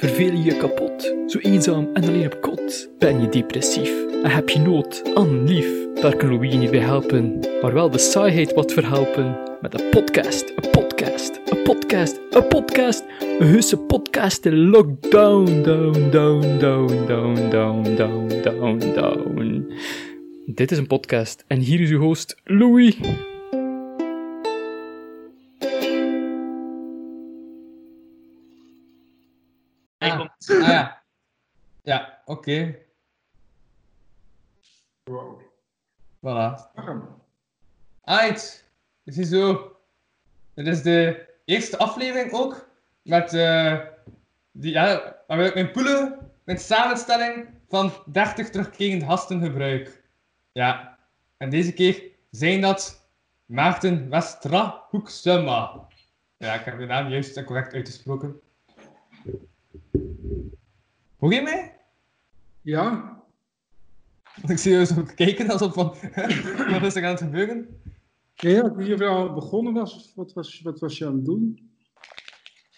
Verveel je je kapot? Zo eenzaam en alleen op kot? Ben je depressief en heb je nood aan lief? Daar kan Louis niet bij helpen, maar wel de saaiheid wat verhelpen. Met een podcast, een podcast, een podcast, een podcast. Een heuse podcast in lockdown, down, down, down, down, down, down, down, down. Dit is een podcast en hier is uw host Louis. Ja, oké. Wow. Voilà. Alright. Ziezo. Dit is de eerste aflevering ook. Met, eh die, ja, ik mijn poelen met samenstelling van 30 terugkerende gasten gebruik. Ja. En deze keer zijn dat Maarten Westra Hoeksema. Ja, ik heb de naam juist en correct uitgesproken. Hoor je mij? Ja, ik zie je zo kijken alsof van, wat is er aan het gebeuren? ja, toen je al begonnen was, wat was, wat was je aan het doen?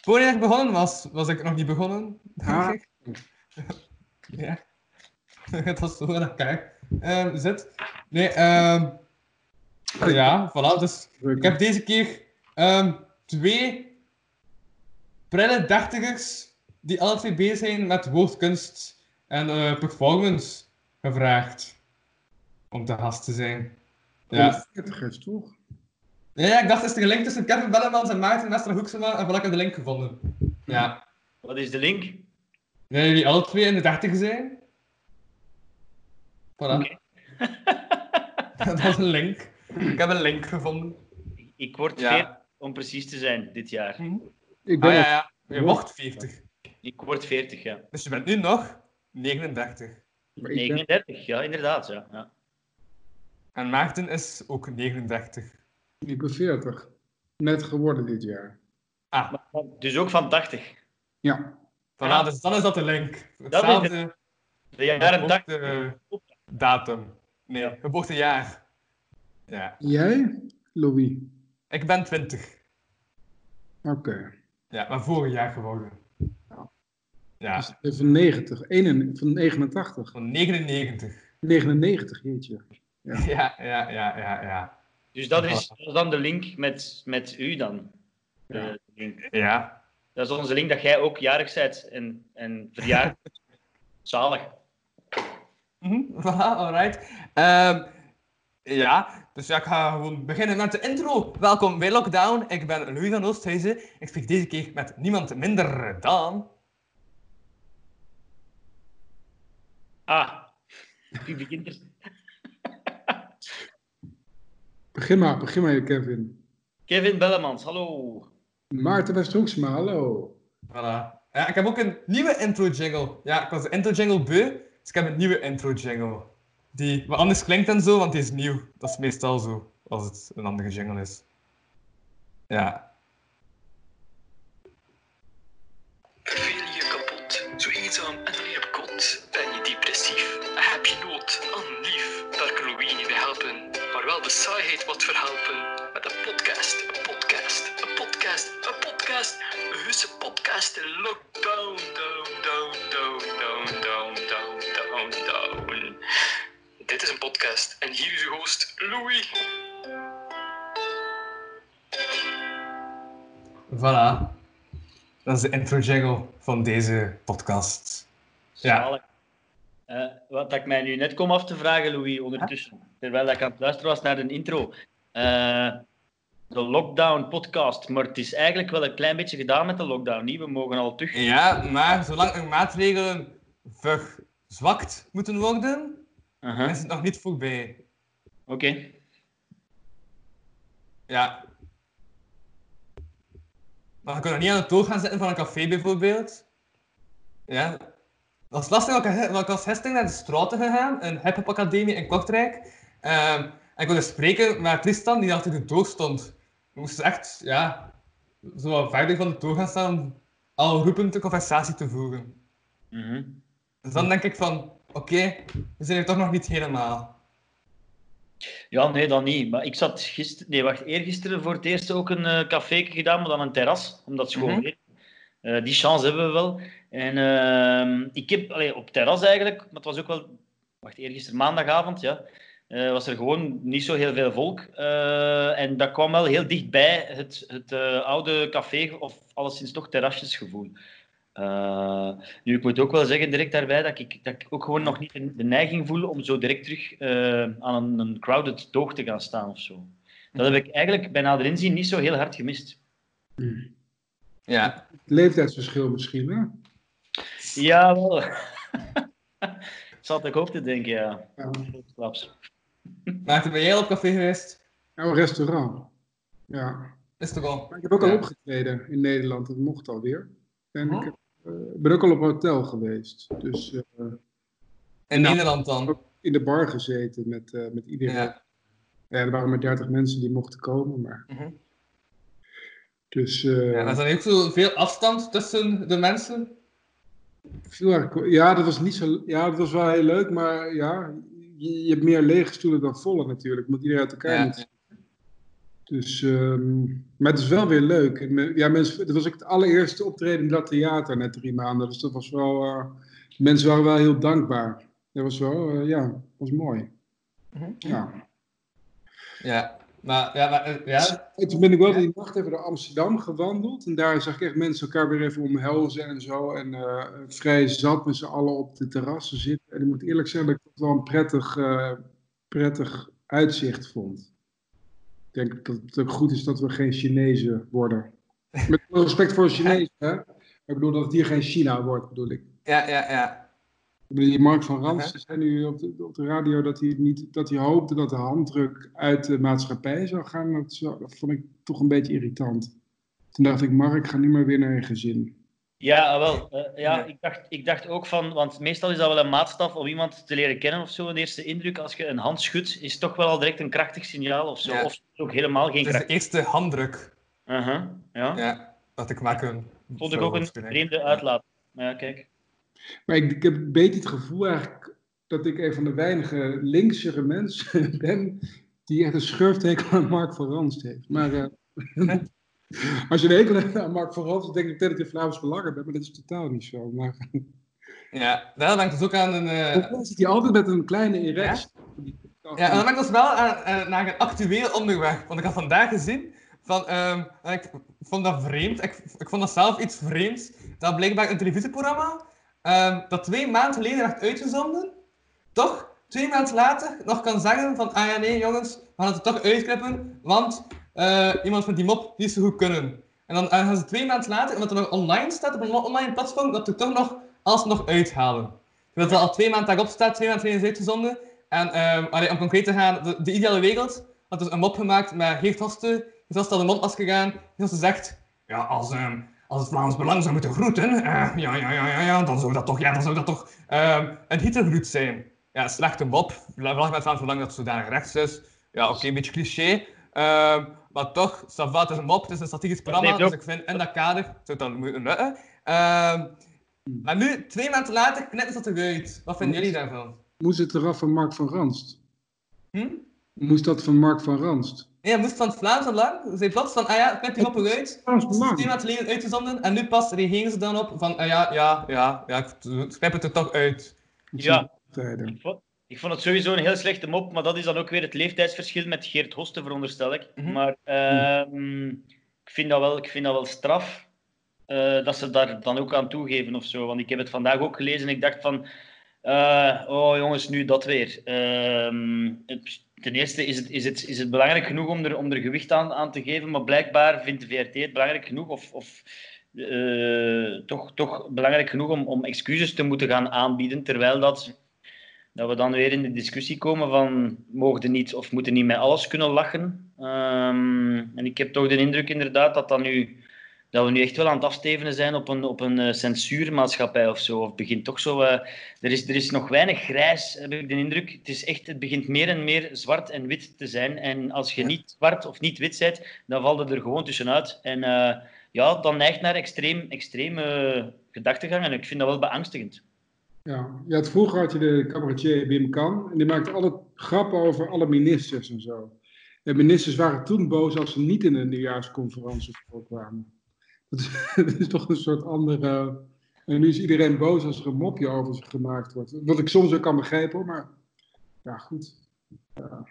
Voordat ik begonnen was, was ik nog niet begonnen. Ah. denk ik. ja. Het was zo aan elkaar ehm zit. Nee, ehm ja, voilà. Dus ik heb deze keer ehm, twee prille dertigers die alle twee bezig zijn met woordkunst en eh, performance gevraagd om te gast te zijn. Ja. 40 is toch? Ja, ja, ik dacht, is er een link tussen Kevin Bellemans en Maarten Westra Hoeksema en heb de link gevonden. Ja. Wat is de link? Nee, jullie alle twee in de dertig zijn. Voilà. Dat was een link. Ik heb een link gevonden. Ik word Ja. 40 om precies te zijn dit jaar. Ik ben Ah ja, ja. Je wordt 40. Ik word 40, ja. Dus je bent nu nog 39. maar ik ben- 39, ja, inderdaad. Ja. Ja. En Maarten is ook 39. ik ben 40. Net geworden dit jaar. Ah, Dus ook van 80. Ja. voilà, dus dan is dat de link. is Hetzelfde De jaren 80. geboorte- datum. Nee, Ja. geboortejaar. Ja. Jij, Louis? Ik ben 20. Oké. Ja, maar vorig jaar geworden. Ja, Dus van 90, 1, van 89. van 99. 99, jeetje. Ja, ja, ja, ja, ja. Dus dat is, dat is dan de link met, met u dan. De Ja. link. Ja, Dat is onze link dat jij ook jarig bent en, en verjaard. Zalig. Mhm, voilà, alright. Ehm, ja, dus ja, ik ga gewoon beginnen met de intro. Welkom bij Lockdown. Ik ben Louis van Oosthuizen. Ik spreek deze keer met niemand minder dan... Ah, wie begint er? Begin maar, begin maar, Kevin. Kevin Bellemans, hallo. Maarten Westhoeksma, hallo. Voilà. Ja, ik heb ook een nieuwe intro jingle. Ja, ik was de intro jingle beu, dus ik heb een nieuwe intro jingle. Die wat anders klinkt en zo, want die is nieuw. Dat is meestal zo, als het een andere jingle is. Ja. Saaiheid wat verhelpen. Met een podcast, een podcast, een podcast, een podcast. Een heuse podcast in lockdown, down, down, down, down, down, down, down, down. Dit is een podcast en hier is uw host Louis. Voilà. Dat is de intro jingle van deze podcast. Ja. Eh, wat ik mij nu net kom af te vragen, Louis, ondertussen, terwijl ik aan het luisteren was naar de intro. Eh, de lockdown podcast, maar het is eigenlijk wel een klein beetje gedaan met de lockdown. Niet? We mogen al terug. Ja, maar zolang er maatregelen verzwakt moeten worden, Aha, is het nog niet voorbij. Oké. Ja. Maar je kunt nog niet aan de toog gaan zitten van een café bijvoorbeeld. Ja. Dat is lastig, want ik, was gisteren naar de Straten gegaan, een hip-hop academie in Kortrijk. Ehm, en ik wilde spreken met Tristan, die achter de toog stond. We moesten echt, ja, zo verder van de toog gaan staan om al roepend de conversatie te voeren. Mhm. Dus dan denk ik van, oké, we zijn er toch nog niet helemaal. Ja, nee, dan niet. Maar ik zat gisteren, nee, wacht, eergisteren voor het eerst ook een eh café gedaan, maar dan een terras, omdat het gewoon Mhm. Eh, die chance hebben we wel. En ehm, ik heb allee, op terras eigenlijk, maar het was ook wel, wacht, eergisteren maandagavond, ja, eh, was er gewoon niet zo heel veel volk. Eh, en dat kwam wel heel dichtbij het, het oude café, of alleszins toch terrasjesgevoel. Nu, ik moet ook wel zeggen direct daarbij dat ik, dat ik ook gewoon nog niet de, neiging voel om zo direct terug aan een, een crowded toog te gaan staan of zo. Dat heb ik eigenlijk bij nader inzien niet zo heel hard gemist. Ja. Het leeftijdsverschil misschien, hè? Ja, wel. Zat ik ook te denken, ja. Ja. Klaps. Maar ben jij op café geweest? Ja, een restaurant. Ja. Is toch al? Maar ik heb ook al opgetreden in Nederland, dat mocht alweer. En Oh. ik heb, eh, ben ook al op een hotel geweest. Dus eh, In Nou. Nederland dan? ook in de bar gezeten met, eh, met iedereen. Ja. Ja. er waren maar 30 mensen die mochten komen, maar... Mhm. Dus eh, ja. Er is ook zo veel afstand tussen de mensen. ja, dat was niet zo... Ja, dat was wel heel leuk, maar ja, je, je hebt meer lege stoelen dan volle natuurlijk, omdat iedereen uit elkaar Ja. moet Dus, ehm, maar het is wel weer leuk. Me- ja, mensen, het was ook het allereerste optreden in dat theater net drie maanden. Dus dat was wel, eh, mensen waren wel heel dankbaar. Dat was wel, eh, ja, was mooi. Mhm. Ja. Ja. Maar, ja, maar, eh, ja. En toen ben ik wel die nacht even door Amsterdam gewandeld. En daar zag ik echt mensen elkaar weer even omhelzen en zo. En eh, vrij zat met z'n allen op de terrassen zitten. En ik moet eerlijk zeggen dat ik dat wel een prettig, eh, prettig uitzicht vond. Ik denk dat het ook goed is dat we geen Chinezen worden. Met respect voor Chinezen, hè. Maar ik bedoel dat het hier geen China wordt, bedoel ik. Ja, ja, ja. Die Mark van Rans zei nu op de, op de radio dat hij, niet, dat hij hoopte dat de handdruk uit de maatschappij zou gaan. Dat, vond ik toch een beetje irritant. Toen dacht ik, Mark, ga nu maar weer naar je gezin. Ja, ah, wel. eh, ja, Ja. Ik, dacht, ik dacht ook van, want meestal is dat wel een maatstaf om iemand te leren kennen of zo. Een eerste indruk, als je een hand schudt, is toch wel al direct een krachtig signaal of zo. Ja. Of ook helemaal geen Het is de kracht. eerste handdruk. Uh-huh, ja. Ja. Dat ik maak een. Vond ik ook een vreemde uitlaat. Maar ja, kijk. Maar ik, ik heb een beetje het gevoel eigenlijk dat ik een van de weinige linksere mensen ben die echt een schurftekel aan Mark van Rans heeft. Maar eh, als je een hekel hebt aan Mark van Rans, dan denk ik dat je Vlaams belangen bent, maar dat is totaal niet zo. Maar Ja, daar hangt dus ook aan een. dan zit hij altijd met een kleine erectie. Ja, en dan ben ik dus wel aan, eh, naar een actueel onderweg. Want ik had vandaag gezien van, ehm, en ik vond dat vreemd. Ik, ik vond dat zelf iets vreemds. Dat blijkbaar een televisieprogramma, ehm, dat twee maanden geleden werd uitgezonden, toch twee maanden later nog kan zeggen van, ah ja nee jongens, we gaan het toch uitknippen, want eh, iemand van die mop, die zo goed kunnen. En dan gaan ze twee maanden later, omdat het nog online staat, op een online platform, dat er toch nog alsnog uithalen. Terwijl het al twee maanden daarop staat, twee maanden geleden is uitgezonden. En ehm, allee, om concreet te gaan, de, de ideale wereld had dus een mop gemaakt met Geert Hoste. Geert Hoste had de mondmasker gedaan. Geert Hoste zegt, ja, als, ehm, als het Vlaams Belang zou moeten groeten, eh, ja, ja, ja, ja, ja, dan zou dat toch, ja, dan zou dat toch ehm, een hittegroet zijn. Ja, slechte mop. Belang met Vlaams Belang dat zodanig rechts is. Ja, oké, een beetje cliché. Ehm, maar toch, ça va, het is een mop, het is een strategisch programma, dus ik vind in dat kader zou het dan moeten lukken. Ehm, maar nu, twee maanden later, knippen ze dat eruit. Wat vinden jullie daarvan? Moest het eraf van Mark van Ranst? Hm? Moest dat van Mark van Ranst? Ja, moest van het Vlaams Belang. Ze zei plots van, ah ja, knip die eruit. Vlaams Het maanden geleden uitgezonden en nu pas reageren ze dan op van, ah ja, ja, ja, ja, ik knip het er toch uit. Ja. Ik vond, ik vond het sowieso een heel slechte mop, maar dat is dan ook weer het leeftijdsverschil met Geert Hoste, veronderstel ik. Mhm. Maar ehm, ik, vind dat wel, ik vind dat wel straf eh, dat ze daar dan ook aan toegeven of zo. Want ik heb het vandaag ook gelezen en ik dacht van, eh, oh jongens, nu dat weer. Ehm, ten eerste is het, is, het, is het belangrijk genoeg om er, om er gewicht aan, aan te geven, maar blijkbaar vindt de VRT het belangrijk genoeg of... of eh, toch, toch belangrijk genoeg om, om excuses te moeten gaan aanbieden, terwijl dat dat we dan weer in de discussie komen van mogen niet of moeten niet met alles kunnen lachen. Ehm, en ik heb toch de indruk inderdaad dat, dat, nu, dat we nu echt wel aan het afstevenen zijn op een, op een eh, censuurmaatschappij of zo. Of het begint toch zo... eh, er, is, er is nog weinig grijs, heb ik de indruk. Het, is echt, het begint meer en meer zwart en wit te zijn. En als je niet zwart of niet wit bent, dan valt het er gewoon tussenuit. En eh, ja, dan neigt naar extreem, extreme gedachtegang. En ik vind dat wel beangstigend. Ja. ja, het vroeger had je de cabaretier Wim Kan. En die maakte altijd grappen over alle ministers en zo. En ministers waren toen boos als ze niet in een nieuwjaarsconferentie voorkwamen. Het is toch een soort andere... En nu is iedereen boos als er een mopje over ze gemaakt wordt. Wat ik soms ook kan begrijpen, hoor, maar... Ja, goed. Ja.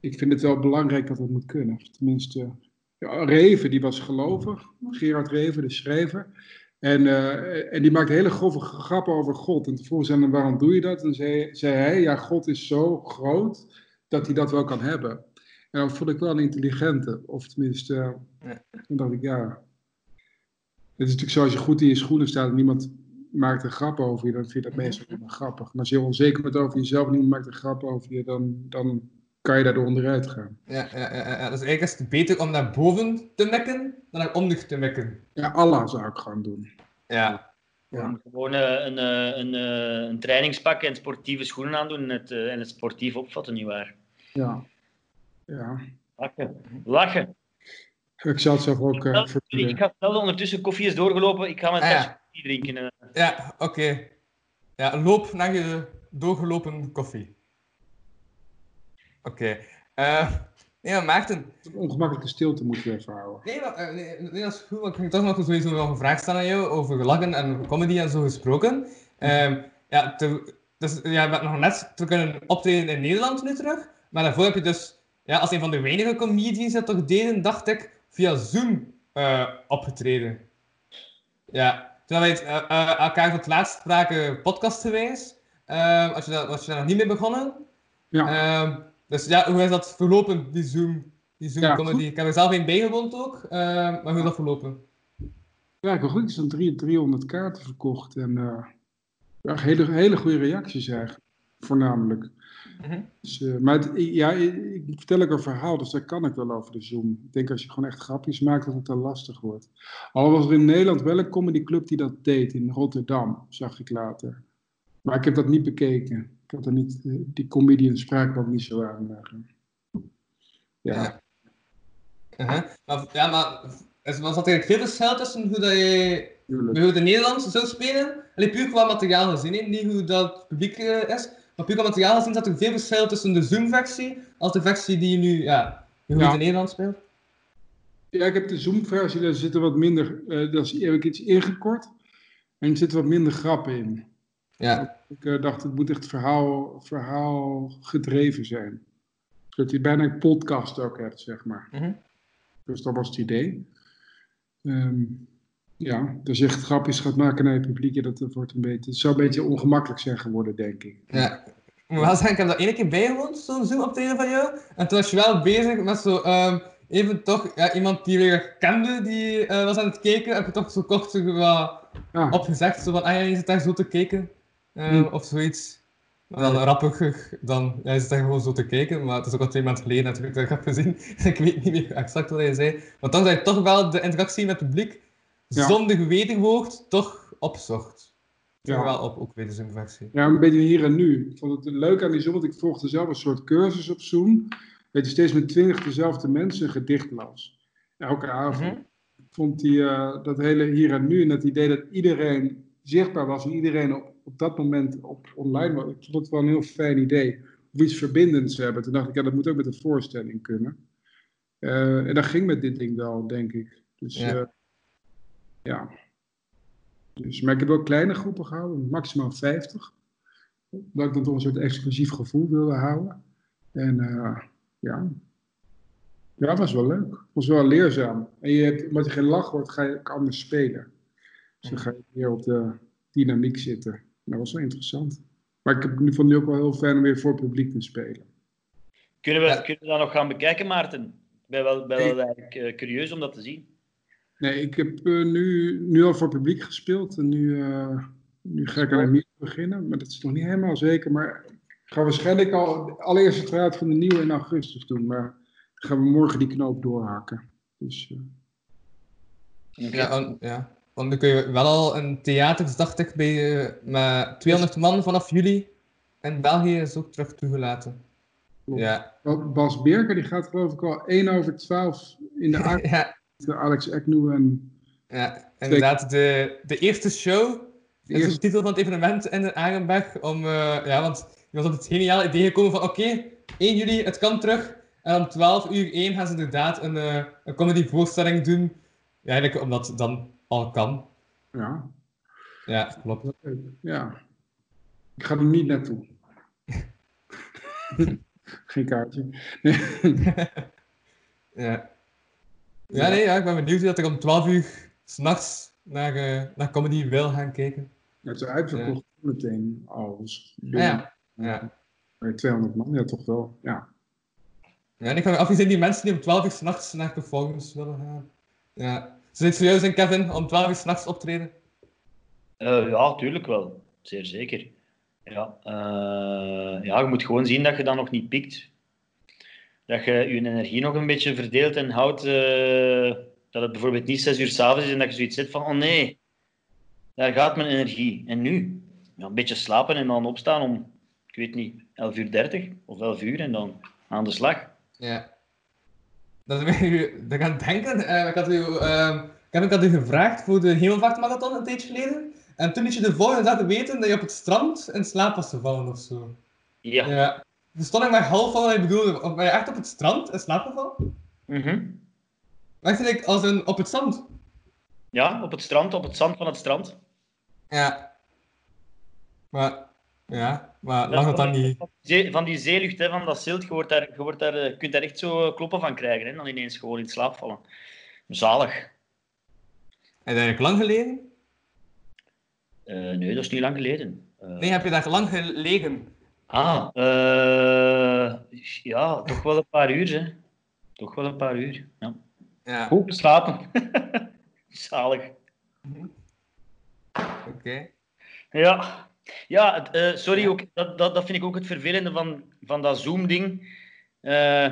Ik vind het wel belangrijk dat het moet kunnen. Tenminste, ja, Reven, die was gelovig. Gerard Reven, de schrijver. En, eh, en die maakt hele grove grappen over God. En toen vroeg ze hem, waarom doe je dat? En zei, zei hij, ja, God is zo groot dat hij dat wel kan hebben. En dat vond ik wel een intelligente. Of tenminste, uh, toen dacht ik, ja. Het is natuurlijk zo, als je goed in je schoenen staat en niemand maakt een grap over je, dan vind je dat Mhm. meestal helemaal grappig. En als je onzeker bent over jezelf en niemand maakt een grap over je, dan, dan kan je daardoor onderuit gaan. Ja, ja, ja. Dus eigenlijk is het beter om naar boven te mekken dan naar onder te mekken. Ja, Allah zou ik gewoon doen. Ja. Ja. Gewoon eh, een, eh, een, eh, een trainingspak en sportieve schoenen aandoen en het, en het sportief opvatten, nietwaar? Ja. Ja. Lachen. Lachen. Ik zou het zelf ook eh, verbieden. ik ga snel ondertussen koffie is doorgelopen. Ik ga mijn Ah, ja. koffie drinken. eh. Ja, oké. Ja, loop naar je doorgelopen koffie. Oké. Eh, nee, maar Maarten. Ongemakkelijke stilte moeten we even houden. Nee, maar, eh, nee, nee, dat is goed, want ik ging toch nog sowieso nog een vraag stellen aan jou over lachen en comedy en zo gesproken. Ehm, ja, te, dus, ja, we hebben nog net te kunnen optreden in Nederland nu terug, maar daarvoor heb je dus, ja, als een van de weinige comedians dat toch deden, dacht ik, via Zoom eh, opgetreden. Ja, terwijl wij het, eh, eh, elkaar voor het laatst spraken podcastgewijs, Ehm als, je daar, was je daar nog niet mee begonnen. Ja. Ehm, dus ja, hoe is dat verlopen, die Zoom, die Zoom Ja, comedy? goed. Ik heb er zelf een bijgewoond ook, ehm, maar hoe is dat verlopen? Ja, ik heb goed, er zijn drie- 300 kaarten verkocht. En ja, hele, hele goede reacties eigenlijk, voornamelijk. Mhm. Dus, eh, maar het- ja, ik, ik vertel ook een verhaal, dus daar kan ik wel over de Zoom. Ik denk als je gewoon echt grapjes maakt, dat het dan lastig wordt. Al was er in Nederland wel een comedyclub die dat deed, in Rotterdam, zag ik later. Maar ik heb dat niet bekeken. Ik had er niet, eh, die comedian spraken me ook niet zo aan. eh. ja. Ja. Uh-huh. maar, ja, maar was dat eigenlijk veel verschil tussen hoe dat je tuurlijk. hoe het in Nederland zou spelen? Alleen puur qua materiaal gezien, niet hoe dat publiek is. Maar puur materiaal gezien zat er veel verschil tussen de Zoom-versie als de versie die je nu, ja, het in Nederland speelt. Ja, ik heb de Zoom-versie, daar zitten wat minder, eh daar is- heb ik iets ingekort. En er zitten wat minder grappen in. Ja. Ik eh, dacht, het moet echt verhaal, verhaal gedreven zijn. Zodat je bijna een podcast ook hebt, zeg maar. Mhm. Dus dat was het idee. Ehm, ja, dus je echt grapjes gaat maken naar je publiek, dat, wordt een beetje, het zou een beetje ongemakkelijk zijn geworden, denk ik. ja. Ik heb dat één keer bijgewoond, zo'n Zoom-optreden van jou. En toen was je wel bezig met zo, ehm, even toch, ja, iemand die weer kende, die eh, was aan het kijken. Heb je toch zo kort zo Ah, opgezegd, zo van, ah ja, je zit daar zo te kijken, eh, Hmm. of zoiets. Maar dan rappiger dan, ja, je zit daar gewoon zo te kijken, maar het is ook al twee maanden geleden natuurlijk dat ik heb gezien. ik weet niet meer exact wat hij zei. Maar toch dat je toch wel de interactie met het publiek, Ja. zonder wederwoord, toch opzocht. Ja. Wel op, ook weer de Zoom-versie. Ja, een beetje hier en nu. Ik vond het leuk aan die Zoom, want ik volgde zelf een soort cursus op Zoom. Dat je steeds met twintig dezelfde mensen gedicht las. Elke avond. Mhm. Ik vond die, eh, dat hele hier en nu en het idee dat iedereen zichtbaar was en iedereen op, op dat moment op online was. Ik vond het wel een heel fijn idee. Of iets verbindends hebben. Toen dacht ik, ja, dat moet ook met een voorstelling kunnen. Eh, en dat ging met dit ding wel, denk ik. Dus Ja. ja. Ja. Dus, maar ik heb ook kleine groepen gehouden, maximaal 50. Dat ik dan toch een soort exclusief gevoel wilde houden. En eh, ja. Ja, het was wel leuk. Het was wel leerzaam. En je hebt, omdat je geen lach wordt, ga je ook anders spelen. Dus dan ga je meer op de dynamiek zitten. Dat was wel interessant. Maar ik heb, nu vond het ook wel heel fijn om weer voor het publiek te spelen. Kunnen, we, Ja. kunnen we dat nog gaan bekijken, Maarten? Ik ben wel, ben wel eigenlijk eh, curieus om dat te zien. Nee, ik heb eh, nu, nu al voor publiek gespeeld. En nu, eh, nu ga ik aan een nieuw beginnen. Maar dat is nog niet helemaal zeker. Maar ik ga waarschijnlijk al de allereerste try van de nieuwe in augustus doen. Maar dan gaan we morgen die knoop doorhakken. Dus eh, Ja, want- ja. Want dan kun je wel al een theater, dacht ik, bij, met 200 man vanaf juli. En België is ook terug toegelaten. Klopt. Ja. Bas Berker die gaat geloof ik al 1 over 12 in de aard. ja, Alex Eknoe en ja, inderdaad. De, de eerste show de Dat is de eerste. titel van het evenement in Arenberg. Om, eh, ja, want je was op het geniale idee gekomen van oké, 1 juli, het kan terug. En om 12 uur 1 gaan ze inderdaad een, eh, een comedy voorstelling doen Ja, eigenlijk omdat het dan al kan. Ja. Ja, klopt. Ja. Ik ga er niet naartoe. Geen kaartje. Ja. Ja, nee, ja, ik ben benieuwd dat ik om 12 uur s'nachts naar, eh, naar comedy wil gaan kijken. Het is uitverkocht meteen als. Ja. Ja. Bij 200 man, ja, toch wel. Ja. Ja, en ik ga me afgezien die mensen die om 12 uur s'nachts naar performance willen gaan. Ja. Ze zijn serieus in Kevin om 12 uur s'nachts optreden? Eh, ja, tuurlijk wel. Zeer zeker. Ja, eh, ja, je moet gewoon zien dat je dan nog niet piekt. Dat je je energie nog een beetje verdeelt en houdt. eh, dat het bijvoorbeeld niet 6 uur s'avonds is en dat je zoiets zit van: oh nee, daar gaat mijn energie. En nu? Ja, een beetje slapen en dan opstaan om, ik weet niet, 11 uur 30 of 11 uur en dan aan de slag. Ja. Dat weer dat gaan denken. eh, ik, had u, ehm, ik, had u gevraagd voor de Hemelvaartmarathon een tijdje geleden. En toen liet je de volgende dag weten dat je op het strand in slaap was gevallen of zo. Ja. Ja. Toen stond ik maar half van wat je bedoelde. Ben je echt op het strand in slaap gevallen? Mhm. Ik als een op het strand. ja, op het strand, op het zand van het strand. Ja. Maar, ja, maar lag dat dan niet... Van die zeelucht, hè, van dat zilt, je, wordt daar, je, wordt daar, eh, je kunt daar echt zo kloppen van krijgen. Hè, en dan ineens gewoon in slaap vallen. Zalig. Heb je eigenlijk lang gelegen? Eh, nee, dat is niet lang geleden. Eh, Nee, heb je daar lang gelegen? Ah, eh, ja, toch wel een paar uur, hè. Toch wel een paar uur. Ja. Ja, Goed geslapen. Zalig. oké. Ja, ja eh, sorry, ook, dat, dat, dat vind ik ook het vervelende van, van dat Zoom-ding. Eh,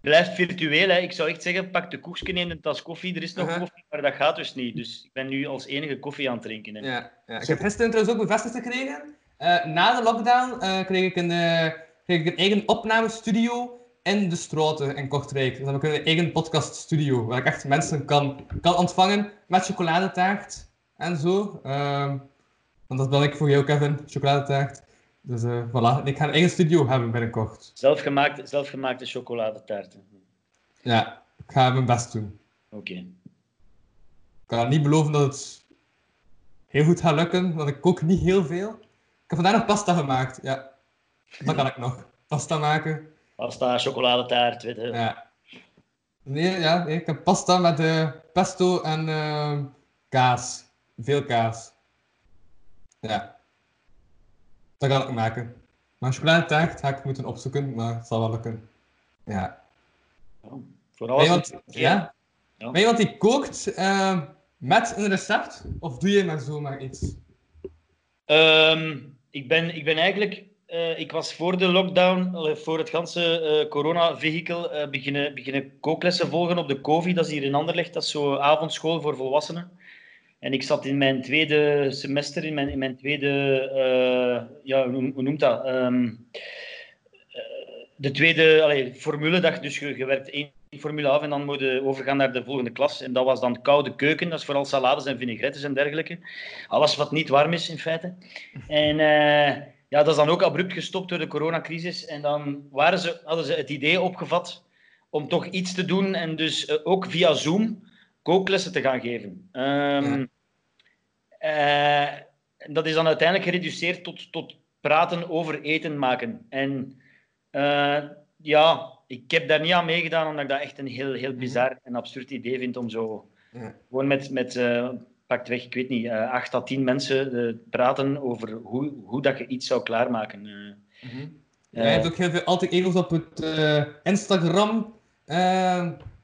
blijft virtueel. Hè. Ik zou echt zeggen, pak de koekje in een tas koffie. Er is nog Uh-huh. koffie, maar dat gaat dus niet. Dus ik ben nu als enige koffie aan het drinken. Hè. Ja, ja. Ik heb gisteren trouwens ook bevestigd gekregen. Eh, na de lockdown eh, kreeg, ik een, eh, kreeg ik een eigen opnamestudio in de Stroten in Kortrijk. Dus dan heb ik een eigen podcaststudio, waar ik echt mensen kan, kan ontvangen met chocoladetaart en zo. Ehm, want dat ben ik voor jou, Kevin, chocoladetaart. Dus voilà, ik ga een eigen studio hebben binnenkort. Zelfgemaakte, zelfgemaakte chocoladetaarten. Ja, ik ga mijn best doen. Oké. Ik kan niet beloven dat het heel goed gaat lukken, want ik kook niet heel veel. Ik heb vandaag nog pasta gemaakt, ja. Dat kan ik nog. Pasta maken. Pasta, chocoladetaart, weet je. Ja. Nee, ja, nee, ik heb pasta met eh, pesto en eh, kaas. Veel kaas. Ja. Dat kan ik maken. Maar chocoladetaart ga ik moeten opzoeken, maar het zal wel lukken. Ja. Vooral Ben je iemand, ja? Ja. Ben je iemand die kookt eh, met een recept? Of doe je maar zomaar iets? Ehm, ik, ben, ik ben eigenlijk... eh, ik was voor de lockdown, eh, voor het ganse eh corona-vehikel, eh, beginnen, beginnen kooklessen volgen op de COVID. Dat is hier in Anderlecht. Dat is zo avondschool voor volwassenen. En ik zat in mijn tweede semester, in mijn, in mijn tweede... ja, hoe, noemt dat? Ehm, eh, de tweede allee, formuledag. Dus je, je één formule af en dan moet je overgaan naar de volgende klas. En dat was dan koude keuken. Dat is vooral salades en vinaigrettes en dergelijke. Alles wat niet warm is, in feite. En eh, ja, dat is dan ook abrupt gestopt door de coronacrisis. En dan waren ze, hadden ze het idee opgevat om toch iets te doen. En dus eh, ook via Zoom kooklessen te gaan geven. Ehm, eh, dat is dan uiteindelijk gereduceerd tot, tot praten over eten maken. En ja, ik heb daar niet aan meegedaan, omdat ik dat echt een heel, heel bizar en absurd idee vind om zo Ja. gewoon met, met eh, pakt weg, ik weet niet, eh, acht à tien mensen eh, praten over hoe, hoe dat je iets zou klaarmaken. Ja, je hebt ook heel veel altijd egels op het Instagram.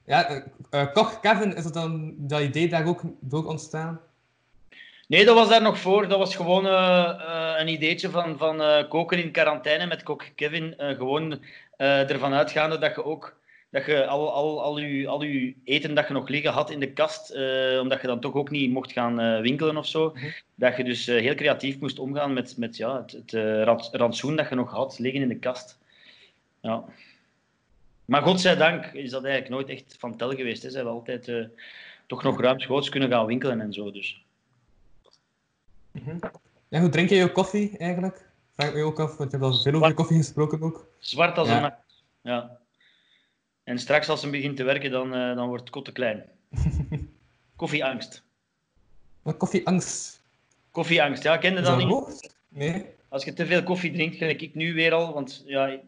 Ja, Koch Kevin, is dat dan dat idee daar ook door ontstaan? Nee, dat was daar nog voor. Dat was gewoon een ideetje van, van koken in quarantaine met kok Kevin. Gewoon eh, ervan uitgaande dat je ook dat je al, al, al, je, al je eten dat je nog liggen had in de kast, eh, omdat je dan toch ook niet mocht gaan eh, winkelen of zo, Mhm. dat je dus heel creatief moest omgaan met, met ja, het, het rantsoen dat je nog had liggen in de kast. Ja. Maar godzijdank is dat eigenlijk nooit echt van tel geweest. Hè. Ze hebben altijd toch nog ruimschoots kunnen gaan winkelen en zo. Dus. Ja, hoe drink je je koffie eigenlijk? Vraag ik me ook af, want je hebt al veel over koffie gesproken ook. Zwart als Ja. een nacht. Ja. En straks als ze begint te werken, dan, eh, dan wordt het kot te klein. Koffieangst. Wat koffieangst? Koffieangst, ja, ken je dat dat niet? Nee. Als je te veel koffie drinkt, gelijk ik nu weer al, want ja, ik,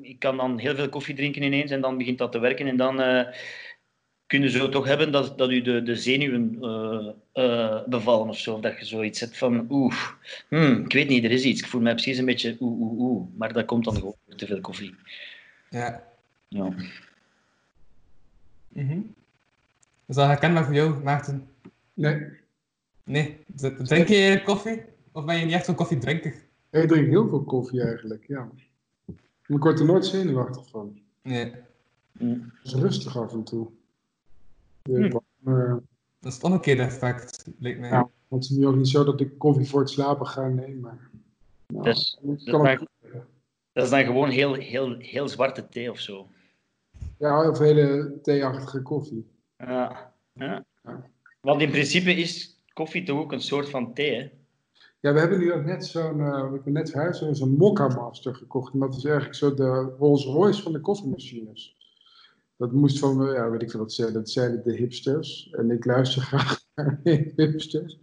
ik kan dan heel veel koffie drinken ineens en dan begint dat te werken en dan eh kun je zo toch hebben dat, dat u de, de zenuwen eh, eh, bevallen of zo. Of dat je zoiets hebt van, oeh, hmm, ik weet niet, er is iets. Ik voel mij precies een beetje oeh, oeh, oeh. Maar dat komt dan gewoon door te veel koffie. Ja. Ja. Mhm. Is dat herkenbaar voor jou, Maarten? Nee, Nee. Drink je koffie? Of ben je niet echt zo'n koffiedrinker? ik drink heel veel koffie eigenlijk, ja. Maar ik word er nooit zenuwachtig van. Nee. Hm. Het is rustig af en toe. Hm. Maar Dat is het omgekeerde effect, lijkt mij. Ja. het is nu ook niet zo dat ik koffie voor het slapen ga nemen. Nou, Dus- dat kan maakt- ook- Dat is dan gewoon heel, heel, heel zwarte thee of zo. ja, of hele theeachtige koffie. Ja. ja. Ja. Want in principe is koffie toch ook een soort van thee, hè? Ja, we hebben nu ook net zo'n, eh ik ben net verhuisd, we zo'n Mokka Master gekocht. En dat is eigenlijk zo de Rolls Royce van de koffiemachines. Dat moest van, ja, weet ik veel wat ze dat zeiden de hipsters. En ik luister graag naar de hipsters.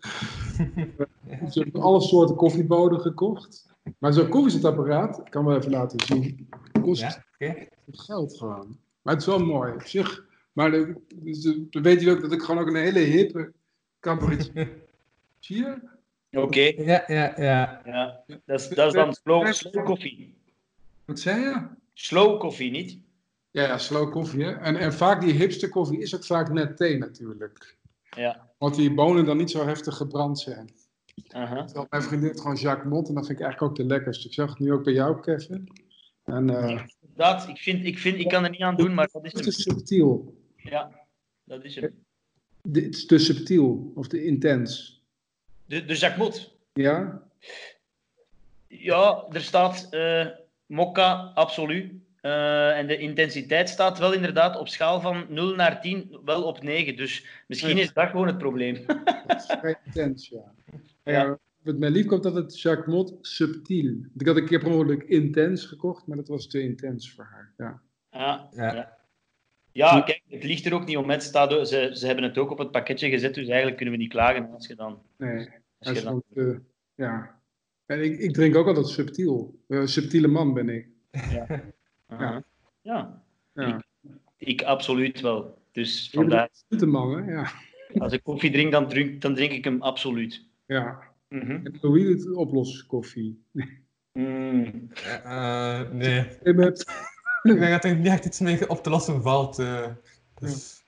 Dus ik heb alle soorten koffieboden gekocht. Maar zo'n koffiezetapparaat, ik kan wel even laten zien, kost Ja, geld gewoon. Maar het is wel mooi op zich. Maar de, dus dan weet je ook dat ik gewoon ook een hele hippe cabaretier. Zie je? Oké. Ja, ja, ja. Ja. Dat, is, dat is dan slow, slow koffie. Wat zei je? Slow koffie, niet? Ja, ja, slow koffie. En, en vaak die hipster koffie is ook vaak net thee natuurlijk. Ja. Want die bonen dan niet zo heftig gebrand zijn. Aha. Terwijl mijn vriendin heeft gewoon Jacques Mot en dat vind ik eigenlijk ook de lekkerste. Ik zag het nu ook bij jou, Kevin. En eh, Dat, ik, vind, ik, vind, ik kan er niet aan doen, maar dat is het is subtiel. Ja, dat is hem. De- Het is te subtiel of te intens. De, de Jacques Mot. Ja? Ja, er staat eh mokka, absoluut. Eh, en de intensiteit staat wel inderdaad op schaal van 0 naar 10 wel op 9. Dus misschien is dat gewoon het probleem. Het is vrij intens, ja. Ja. ja. Wat mij lief komt dat het Jacques Mot subtiel. Ik had een keer per ongeluk intens gekocht, maar dat was te intens voor haar. Ja. Ja, Ja. ja. ja kijk, het ligt er ook niet om. Het staat, ze, ze hebben het ook op het pakketje gezet, dus eigenlijk kunnen we niet klagen als je dan... Nee, Als je is dan ja. En ik, ik drink ook altijd subtiel. Een subtiele man ben ik. Aha. ja, Ja. ik absoluut wel. Dus vandaar, een man, hè? Ja. als ik koffie drink, dan drink, dan drink ik hem absoluut. ja. Mhm. En Louis doet oploskoffie. Mm. Eh, nee. Ik denk dat er niet echt iets mee op te lossen valt. eh. dus,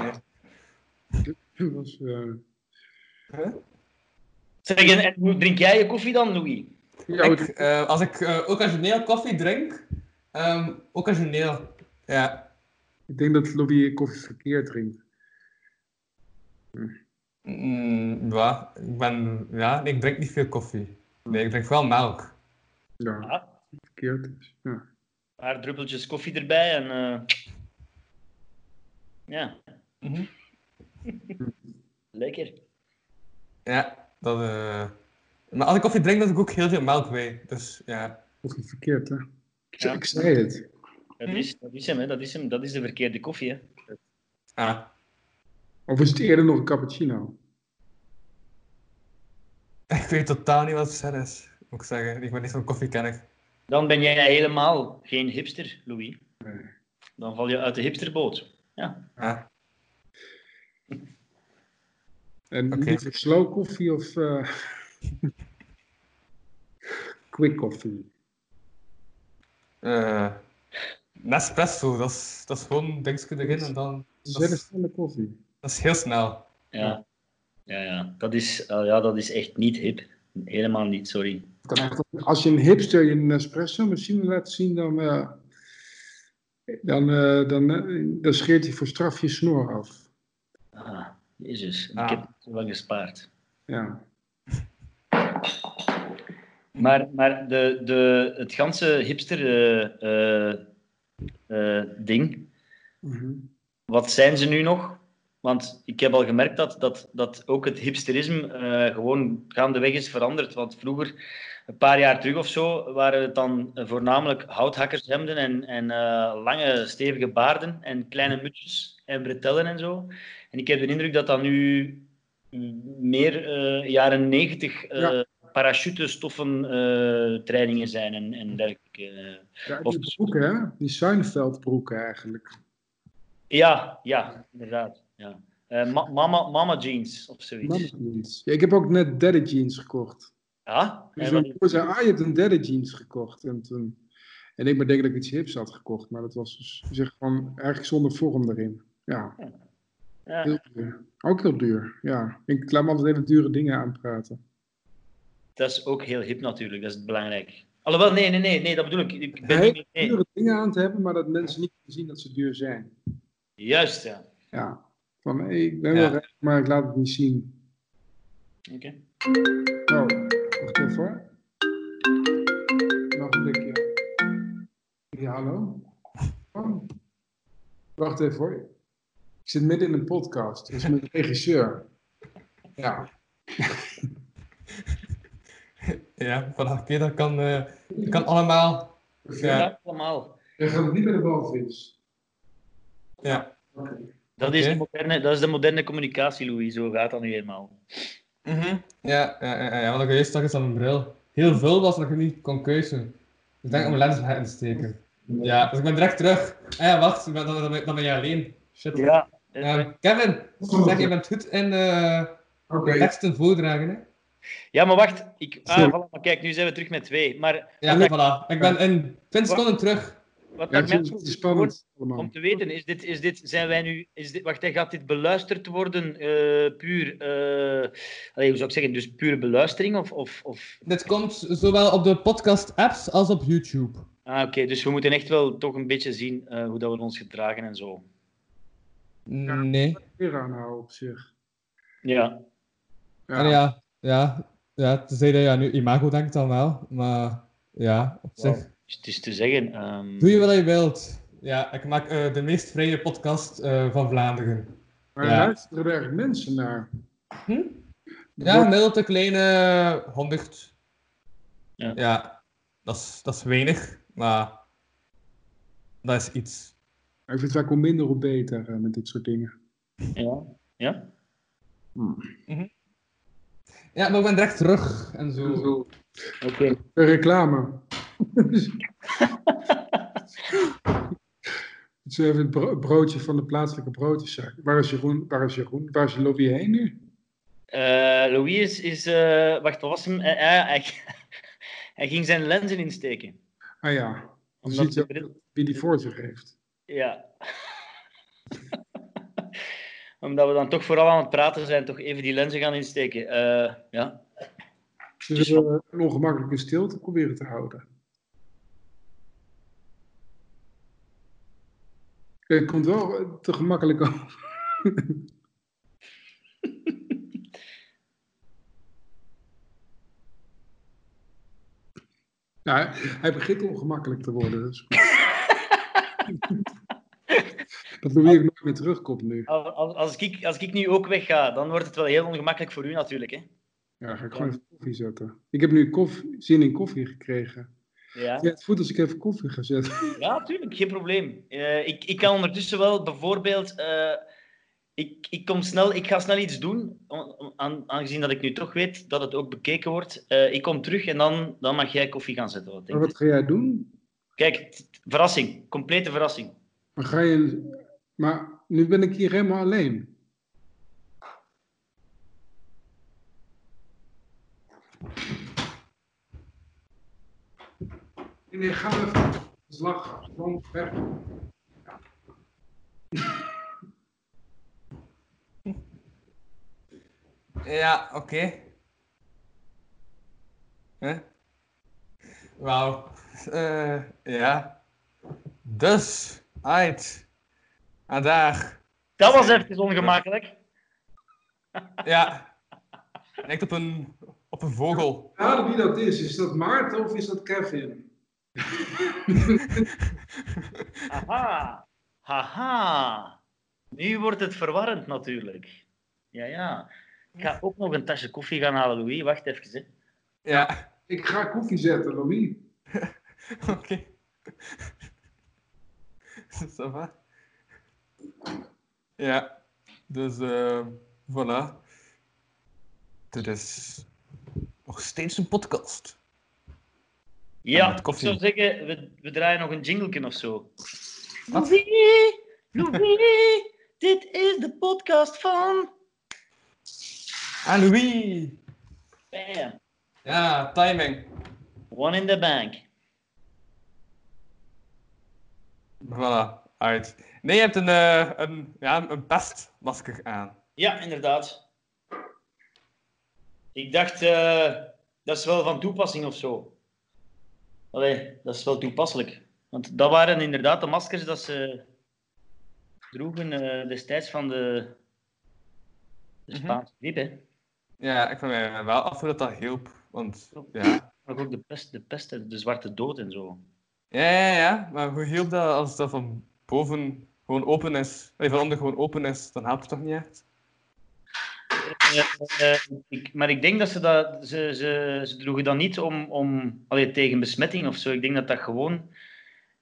nee. was, eh, Zeg, en, drink jij je koffie dan, Louis? ja, Ik, eh, als ik eh, occasioneel koffie drink, ehm occasioneel, ja. ik denk dat Louis koffie verkeerd drinkt. Mm, ja, ik ben, ja, ik drink niet veel koffie. Nee, ik drink wel melk. Ja, Ah, verkeerd is. Ja. een paar druppeltjes koffie erbij en... eh, Ja, Mhm. lekker. Ja, dat, eh Maar als ik koffie drink, dan doe ik ook heel veel melk bij. Dus ja. Koffie verkeerd, hè? Ik, Ja. ik zei het. Dat is, dat is hem, hè. Dat is hem. Dat is de verkeerde koffie, hè. Ah. Of is het eerder nog een cappuccino? Ik weet totaal niet wat het is, moet ik zeggen. Ik ben niet zo'n koffiekenner. Dan ben jij helemaal geen hipster, Louis. Nee. Dan val je uit de hipsterboot. Ja. Ah. En Oké. liever slow koffie of eh, quick koffie? Eh, Nespresso, dat is, dat is gewoon een dingetje erin en dan... Dat hele is, snelle koffie. dat is heel snel. Ja. Ja, ja. Dat is, eh, ja, dat is echt niet hip. Helemaal niet, sorry. Het kan echt- als je een hipster je een espresso machine laat zien, dan, eh, dan, eh, dan, dan scheert hij voor straf je snor af. Ah, jezus. Ah. Ik heb het lang gespaard. Ja. Maar, maar de, de, het ganse hipster-ding, Mhm. wat zijn ze nu nog? Want ik heb al gemerkt dat, dat, dat ook het hipsterisme eh, gewoon gaandeweg is veranderd. Want vroeger, een paar jaar terug of zo, waren het dan voornamelijk houthakkershemden en, en eh, lange stevige baarden en kleine mutsjes. en bretellen en zo. En ik heb de indruk dat dat nu meer eh, jaren negentig eh Ja. Parachutestoffen eh, trainingen zijn en, en dergelijke. Ja, Of- die broeken, hè? Die Seinfeld-broeken eigenlijk. Ja, ja, inderdaad. Ja. Eh, ma- mama, mama jeans of zoiets. Mama jeans. Ja, ik heb ook net daddy jeans gekocht. Ja? Dus En mijn broer zei, ah, je hebt een daddy jeans gekocht. En, toen... en ik ben denk dat ik iets hips had gekocht. Maar dat was dus zeg, gewoon eigenlijk zonder vorm erin. Ja, ja. heel duur. Ook heel duur, ja. Ik laat me altijd hele dure dingen aanpraten. Dat is ook heel hip natuurlijk, dat is belangrijk. Alhoewel, nee, nee, nee, nee dat bedoel ik. Ik ben Hele niet dure dingen aan te hebben, maar dat mensen niet zien dat ze duur zijn. Juist, ja. Ja, van ik ben Ja. wel rijk, maar ik laat het niet zien. Oké. Oh, wacht even hoor. Nog een blikje. Ja, hallo? Oh. Wacht even hoor. Ik zit midden in een podcast. Dat is met de regisseur. Ja. Ja, vanaf keer dat kan, eh, dat kan allemaal. Ja. Ja, allemaal. Je gaat niet bij de balvis. ja. Dat is, de moderne, dat is de moderne communicatie, Louis. Zo gaat dat nu eenmaal. Mhm. Ja, ja, ja, ja, want ik eerst straks aan mijn bril. Heel veel was dat ik niet kon keuzen. Ik denk om mijn lens in te steken. Ja, dus ik ben direct terug. Ah ja, wacht, dan, dan, dan, ben- dan je alleen. Shit. Ja. Ehm, Kevin, zeg, je bent goed in Oké. teksten voordragen, hè? Ja, maar wacht. Ik, ah, voilà, maar kijk, nu zijn we terug met twee. Maar Ja, Nee. voilà. Ik ben in 20 seconden terug. wat Ja, dat het is spannend om te weten, is dit, is dit, zijn wij nu, is dit, wacht, gaat dit beluisterd worden, eh, puur, eh, allee, hoe zou ik zeggen, dus pure beluistering? Of, of, of... Dit komt zowel op de podcast-apps als op YouTube. Ah, oké, dus we moeten echt wel toch een beetje zien eh, hoe dat we ons gedragen en zo. Nee. Aanhouden op zich. Ja. Ja. Ja, ja, ja, tenzij dat ja, nu imago denkt dan wel. Maar ja, op zich. Het is te zeggen. ehm, Doe je wat je wilt. Ja, ik maak eh, de meest vrije podcast eh, van Vlaanderen. Maar Ja. luisteren er mensen naar? Hm? Ja, gemiddeld een kleine 100. Ja. Ja, dat is, dat is weinig, maar dat is iets. Ik vind het vaak hoe minder hoe beter eh, met dit soort dingen. Ja. Ja? Ja, maar ik ben direct terug en zo. Oké. Een reclame. Het is even het bro- broodje van de plaatselijke broodjeszaak. Waar is Jeroen? Waar is Jeroen? Waar is Lobby heen nu? Eh, Louis is... is eh, wacht, wat was hem? Eh, hij, hij ging zijn lenzen insteken. Ah ja, Omdat ziet de wie die voor zich heeft. Ja. Omdat we dan toch vooral aan het praten zijn, toch even die lenzen gaan insteken. Eh, ja. Dus zullen een ongemakkelijke stilte proberen te houden. Het komt wel eh, te gemakkelijk over. Ja, hij begint ongemakkelijk te worden. Dus. dat Louis ook nooit meer terugkomt nu. Als, als, ik, als ik nu ook wegga, dan wordt het wel heel ongemakkelijk voor u natuurlijk. Hè? Ja, ga ik gewoon even koffie zetten. Ik heb nu koffie, zin in koffie gekregen. Ja. Ja, het voelt als ik even koffie ga zetten. Ja, tuurlijk, geen probleem. Eh, ik, ik kan ondertussen wel bijvoorbeeld. eh, ik, ik, kom snel, ik ga snel iets doen, aan, aangezien dat ik nu toch weet dat het ook bekeken wordt. Eh, ik kom terug en dan, dan mag jij koffie gaan zetten. Wat denk wat ga jij doen? Kijk, verrassing, complete verrassing. Maar ga je. Maar nu ben ik hier helemaal alleen. Nee, nee, ga even. Slag, gewoon weg. Ja, oké. Hè? Wauw. Eh, ja. Dus, uit. Vandaag. Dat was even ongemakkelijk. Ja. Lijkt op een, op een vogel. Raden wie dat is. Is dat Maarten of is dat Kevin? Haha. Haha. Nu wordt het verwarrend natuurlijk. Ja, ja. Ik ga ook nog een tasje koffie gaan halen, Louis. Wacht even. Hè. Ja. Ik ga koffie zetten, Louis. Oké. Ça va? Ja, dus eh voilà. Dit is nog steeds een podcast. Ja, ik zou zeggen, we, we draaien nog een jingleken of zo. Wat? Louis, Louis, dit is de podcast van... Ah, Louis! Bam. Ja, timing. One in the bank. Voilà, uit. Nee, je hebt een, eh, een, ja, een pestmasker aan. Ja, inderdaad. Ik dacht, eh, dat is wel van toepassing of zo. Allee, dat is wel toepasselijk. Want dat waren inderdaad de maskers dat ze droegen eh, destijds van de, de Mhm. Spaanse griep. Ja, ik vind mij wel af hoe dat dat hielp. Want ja, Maar ook de pest, de pest, de zwarte dood en zo. Ja, ja. Maar hoe hielp dat als dat van boven gewoon open is? Van onder gewoon open is, dan helpt het toch niet echt? Eh, eh, maar ik denk dat ze dat... Ze, ze, ze droegen dat niet om, om allee, tegen besmetting of zo. Ik denk dat dat gewoon...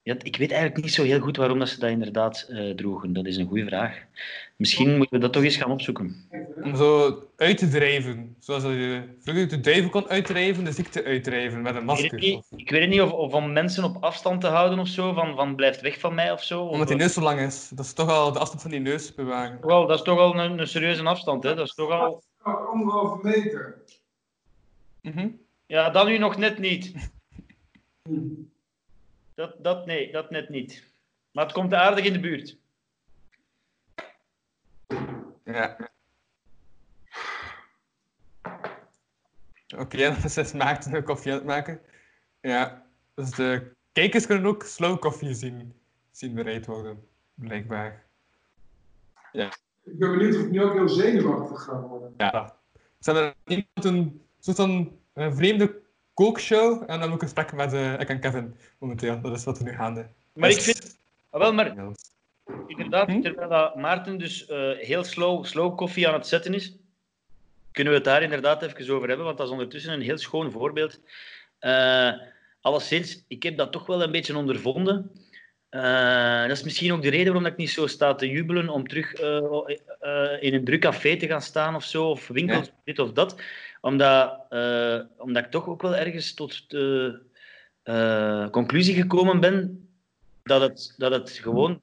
Ja, ik weet eigenlijk niet zo heel goed waarom dat ze dat inderdaad eh, droegen. Dat is een goede vraag. Misschien moeten we dat toch eens gaan opzoeken. Om zo uit te drijven. Zoals dat je vroeger de duivel kon uitdrijven, de ziekte uitdrijven met een Ik weet het masker. niet, ik weet het niet of, of om mensen op afstand te houden of zo, van, van blijft weg van mij of zo. Omdat die neus zo lang is. Dat is toch al de afstand van die neus bewaren. Al- dat is toch al een, een serieuze afstand, hè? Dat is toch al... Anderhalve meter. Mhm. Ja, dat nu nog net niet. Dat, dat, nee, dat net niet. Maar het komt aardig in de buurt. Ja. Oké, dan is het Maarten een koffie aan het maken. Ja, dus de kijkers kunnen ook slow koffie zien, zien bereid worden, blijkbaar. Ik ben benieuwd of ik nu ook heel zenuwachtig ga worden. Ja. Zijn er iemand een soort van eh, vreemde kookshow en dan ook een gesprek met eh, ik en Kevin momenteel. Dat is wat er nu gaande. Maar ik vind... Ah, wel, maar inderdaad, Hm? terwijl dat Maarten dus eh, heel slow, slow koffie aan het zetten is, kunnen we het daar inderdaad even over hebben, want dat is ondertussen een heel schoon voorbeeld. Eh alleszins, ik heb dat toch wel een beetje ondervonden. Eh, dat is misschien ook de reden waarom ik niet zo sta te jubelen om terug eh, eh, in een druk café te gaan staan of zo, of winkels, Ja. dit of dat. Omdat, eh, omdat ik toch ook wel ergens tot de eh, conclusie gekomen ben dat het, dat het gewoon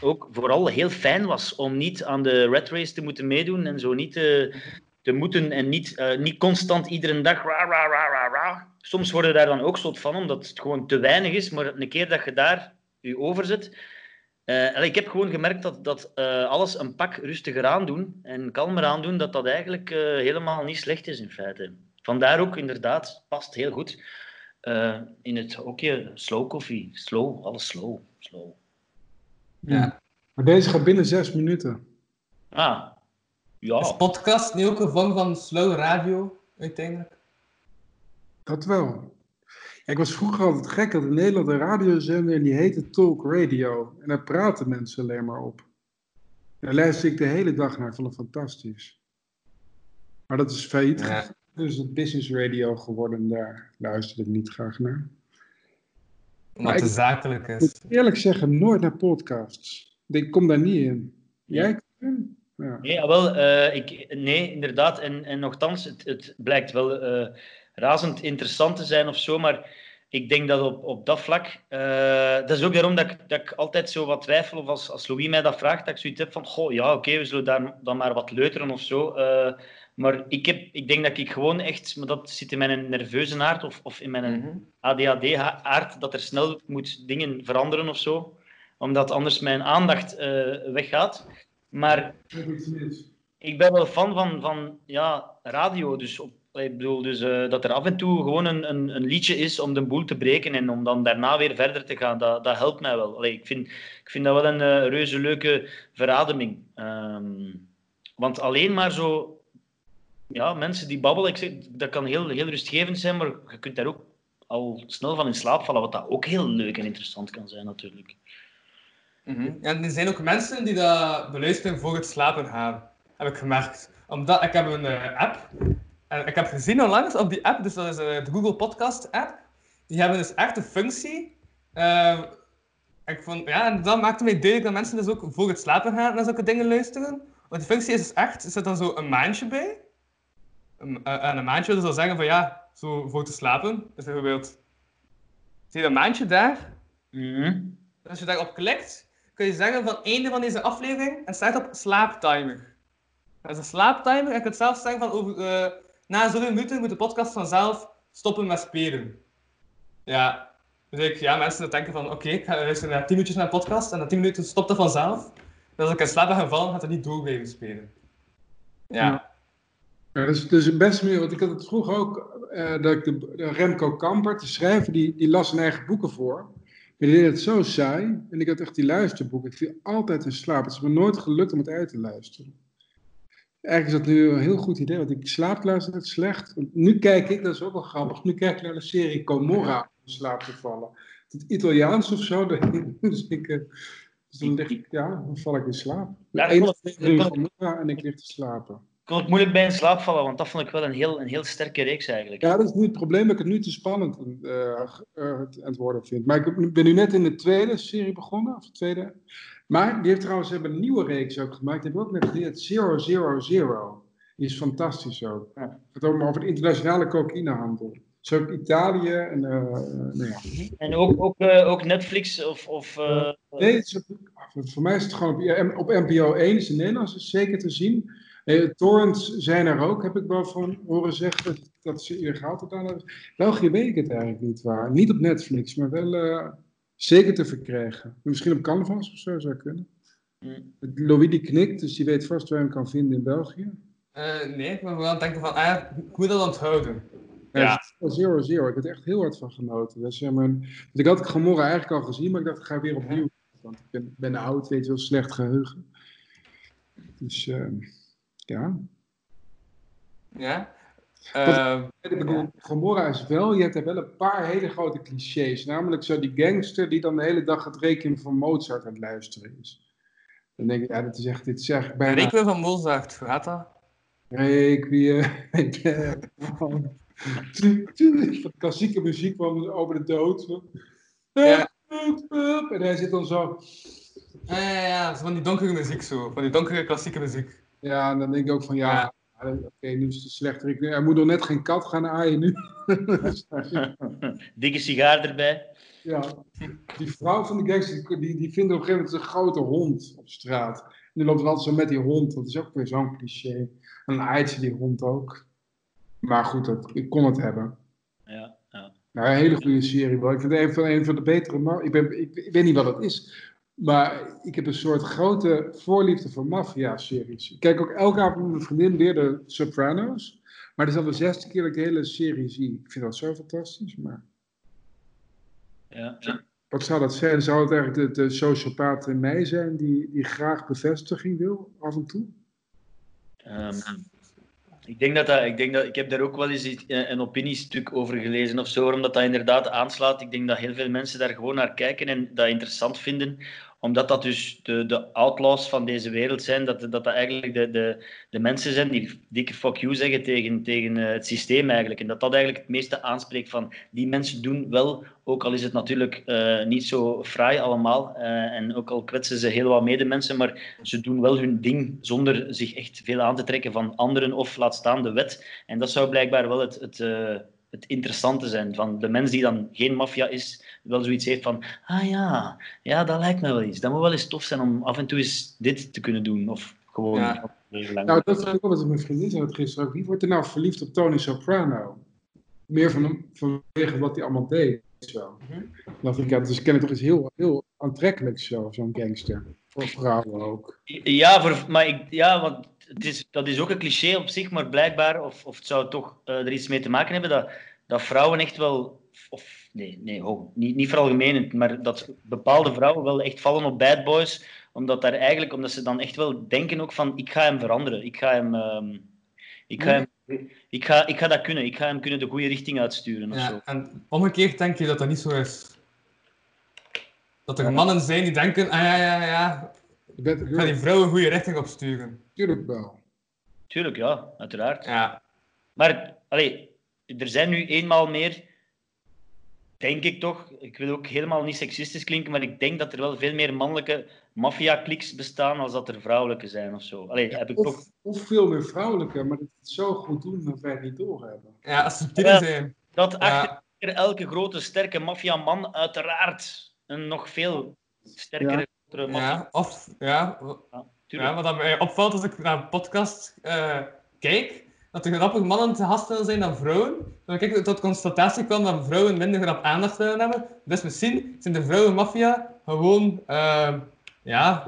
ook vooral heel fijn was om niet aan de red race te moeten meedoen en zo niet te, te moeten en niet, eh, niet constant iedere dag ra, ra, ra, ra. Soms worden daar dan ook zot van, omdat het gewoon te weinig is, maar een keer dat je daar je over eh, ik heb gewoon gemerkt dat, dat eh, alles een pak rustiger aandoen en kalmer aandoen, dat dat eigenlijk eh, helemaal niet slecht is in feite. Vandaar ook inderdaad, past heel goed eh, in het hokje slow koffie. Slow, alles slow. slow. Ja. Maar deze gaat binnen zes minuten. Ah, ja. Is podcast nu ook een vorm van slow radio, uiteindelijk? Dat wel. Ik was vroeger altijd gek. Dat in Nederland een radiozender en die heette Talk Radio. En daar praten mensen alleen maar op. Daar luister ik de hele dag naar. Ik vond het fantastisch. Maar dat is failliet Ja. Dus het business radio geworden. en Daar luister ik niet graag naar. Omdat ik- het zakelijk Ik is. moet eerlijk zeggen, nooit naar podcasts. Ik kom daar niet in. Jij? Ja. Nee, wel, eh, ik, nee, inderdaad. En, en nogthans, het, het blijkt wel eh, razend interessant te zijn of zo, maar ik denk dat op, op dat vlak... eh, dat is ook daarom dat ik, dat ik altijd zo wat twijfel, of als, als Louis mij dat vraagt, dat ik zoiets heb van, goh, ja, oké, we zullen daar dan maar wat leuteren of zo. eh, maar ik, heb, ik denk dat ik gewoon echt, maar dat zit in mijn nerveuze aard of, of in mijn Mhm. ADHD-aard, dat er snel moet dingen veranderen of zo, omdat anders mijn aandacht eh, weggaat. Maar ik ben wel fan van, van ja, radio. Dus, op, ik bedoel, dus eh, dat er af en toe gewoon een, een, een liedje is om de boel te breken en om dan daarna weer verder te gaan. Dat, dat helpt mij wel. Ik, vind, ik vind dat wel een eh, reuze leuke verademing. Ehm, want alleen maar zo... Ja, mensen die babbelen, ik zeg, dat kan heel, heel rustgevend zijn, maar je kunt daar ook al snel van in slaap vallen, wat dat ook heel leuk en interessant kan zijn natuurlijk. Mhm. En er zijn ook mensen die dat beluisteren voor het slapen gaan, heb ik gemerkt. Omdat ik heb een eh, app, en ik heb gezien onlangs op die app, dus dat is eh, de Google Podcast app, die hebben dus echt een functie. eh, ik vond, ja, en dat maakte mij duidelijk dat mensen dus ook voor het slapen gaan naar zulke dingen luisteren. Want de functie is dus echt, er zit dan zo een maandje bij. Een, eh, en een maandje wil dus zeggen van ja, zo voor te slapen. Dus bijvoorbeeld, zie je een maandje daar? Mhm. Als je daarop klikt, kun je zeggen van einde van deze aflevering en staat op slaaptimer. Dat is een slaaptimer en je kunt zelf zeggen van over, eh, na zoveel minuten moet de podcast vanzelf stoppen met spelen. Ja, dus ik, ja, mensen denken van oké, ik ga luisteren naar 10 minuutjes naar een podcast en na 10 minuten stopt het vanzelf. Dus als ik in slaap ben gevallen, gaat het niet door blijven spelen. Ja. Ja, dat is, dat is het beste manier, want ik had het vroeger ook, eh, dat ik de, de Remco Kampert, de schrijver, die, die las zijn eigen boeken voor. Maar die deed het zo saai, en ik had echt die luisterboeken. Ik viel altijd in slaap. Het is me nooit gelukt om het uit te luisteren. Eigenlijk is dat nu een heel goed idee, want ik slaap het slecht. Want nu kijk ik, dat is ook wel grappig, nu kijk ik naar de serie Comorra om in slaap te vallen. Het Italiaans of zo, dus ik... eh, dus dan, lig ik, ja, dan val ik in slaap. Ja, Eén. Gomorra en ik lig te slapen. kon ik moeilijk bij in slaap vallen, want dat vond ik wel een heel, een heel sterke reeks eigenlijk. Ja, dat is nu het probleem dat ik het nu te spannend het, het worden vind. Maar ik ben nu net in de tweede serie begonnen, of de tweede. Maar die heeft trouwens hebben een nieuwe reeks ook gemaakt. Die hebben ook net geleerd, Zero Zero Zero. Die is fantastisch ook. Ja. Het gaat ook over de internationale cocaïnehandel. Dus ook Italië en, eh, nou ja. En ook, ook, eh, ook Netflix of... of eh, Nee, het is op- voor mij is het gewoon op, op NPO 1, is in Nederlands is zeker te zien. Eh, torrents zijn er ook, heb ik wel van horen zeggen dat, ze illegaal gedaan hebben. België weet ik het eigenlijk niet waar. Niet op Netflix, maar wel eh, zeker te verkrijgen. Misschien op Canvas of zo zou kunnen. Mm. Louis die knikt, dus die weet vast waar je hem kan vinden in België. Eh, nee, ik ben wel aan het denken van, ah, ik moet dat onthouden. Ja. Ja. Zero Zero, ik heb er echt heel hard van genoten. Dat is, want ik had Gomorra eigenlijk al gezien, maar ik dacht ik ga weer opnieuw. Want ik ben, ben oud, weet je wel, slecht geheugen. Dus ehm, ja. Ja. Ehm, Ik bedoel, Gomorra is wel, je hebt er wel een paar hele grote clichés. Namelijk zo die gangster die dan de hele dag het rekenen van Mozart aan het luisteren is. Dan denk ik, ja, dat is echt, dit eigenlijk bijna... Requiem van Mozart, hoe gaat dat? Requiem. van klassieke muziek van over de dood. Ja. En hij zit dan zo. Ja, ja, ja, zo van die donkere muziek zo, van die donkere klassieke muziek. Ja, en dan denk ik ook van ja. Oké, nu is het slecht. Hij moet nog net geen kat gaan aaien nu. dikke sigaar erbij. ja. Die vrouw van de gangster, die, die, vindt op een gegeven moment een grote hond op straat. En die loopt wel zo met die hond. Dat is ook weer zo'n cliché. En dan aait ze die hond ook. Maar goed, dat, ik kon het hebben. Ja, ja. Nou, een hele goede serie wel. Ik vind het een van, een van de betere. ma- Ik, ben, ik, ik weet niet wat het is. Maar ik heb een soort grote voorliefde voor maffia-series. Ik kijk ook elke avond met mijn vriendin weer de Sopranos. Maar het is al de zesde keer dat ik de hele serie zie. Ik vind dat zo fantastisch. Maar Ja, ja. wat zou dat zijn? Zou het eigenlijk de, de sociopaat in mij zijn die, die graag bevestiging wil af en toe? Ehm, ik, denk dat dat, ik, denk dat, ik heb daar ook wel eens iets- een opiniestuk over gelezen of zo, omdat dat inderdaad aanslaat. Ik denk dat heel veel mensen daar gewoon naar kijken en dat interessant vinden, omdat dat dus de, de outlaws van deze wereld zijn, dat dat, dat eigenlijk de, de, de mensen zijn die dikke fuck you zeggen tegen, tegen eh, het systeem eigenlijk. En dat dat eigenlijk het meeste aanspreekt van die mensen doen wel, ook al is het natuurlijk eh, niet zo fraai allemaal, eh, en ook al kwetsen ze heel wat medemensen, maar ze doen wel hun ding zonder zich echt veel aan te trekken van anderen of laat staan de wet. En dat zou blijkbaar wel het, het, het interessante zijn. Van de mens die dan geen maffia is, wel zoiets heeft van, ah ja, ja, dat lijkt me wel iets. Dat moet wel eens tof zijn om af en toe eens dit te kunnen doen. Of gewoon Ja. heel lang. Nou, dat is ook wat mijn vriendin zei het gisteren ook. Wie wordt er nou verliefd op Tony Soprano? Meer van hem, vanwege wat hij allemaal deed. Zo. Mhm. Dacht ik, ja, dus ken ik toch iets heel, heel aantrekkelijks zo, zo'n gangster. Voor vrouwen ook. Ja, voor, maar ik, ja want het is, dat is ook een cliché op zich, maar blijkbaar, of, of het zou toch eh, er iets mee te maken hebben, dat, dat vrouwen echt wel, of nee, nee ho, niet, niet veralgemenend, maar dat bepaalde vrouwen wel echt vallen op bad boys, omdat, daar eigenlijk, omdat ze dan echt wel denken ook van, ik ga hem veranderen, ik ga hem... ehm, ik ga, hem, ik, ga, ik ga dat kunnen. Ik ga hem kunnen de goede richting uitsturen. Of zo. Ja, en omgekeerd denk je dat dat niet zo is. Dat er mannen zijn die denken, ah ja, ja, ja, ik ga die vrouw een goede richting opsturen. natuurlijk wel. Tuurlijk, ja, uiteraard. Ja, Maar allee, er zijn nu eenmaal meer denk ik toch, ik wil ook helemaal niet seksistisch klinken, maar ik denk dat er wel veel meer mannelijke maffia-kliks bestaan als dat er vrouwelijke zijn of zo. Allee, heb ik toch... Of, of veel meer vrouwelijke, maar dat het zo goed doen dat wij het niet doorhebben. Ja, als Ja. zijn. Dat Ja. achter elke grote, sterke maffiaman uiteraard een nog veel sterkere, grotere maffia... Ja, of, ja, Ja, wat dat mij opvalt als ik naar een podcast eh, kijk, dat er grappig mannen te gast willen zijn dan vrouwen. Dan ik tot constatatie kwam dat vrouwen minder grap aandacht willen hebben. Dus misschien zijn de vrouwenmaffia gewoon, eh, ja,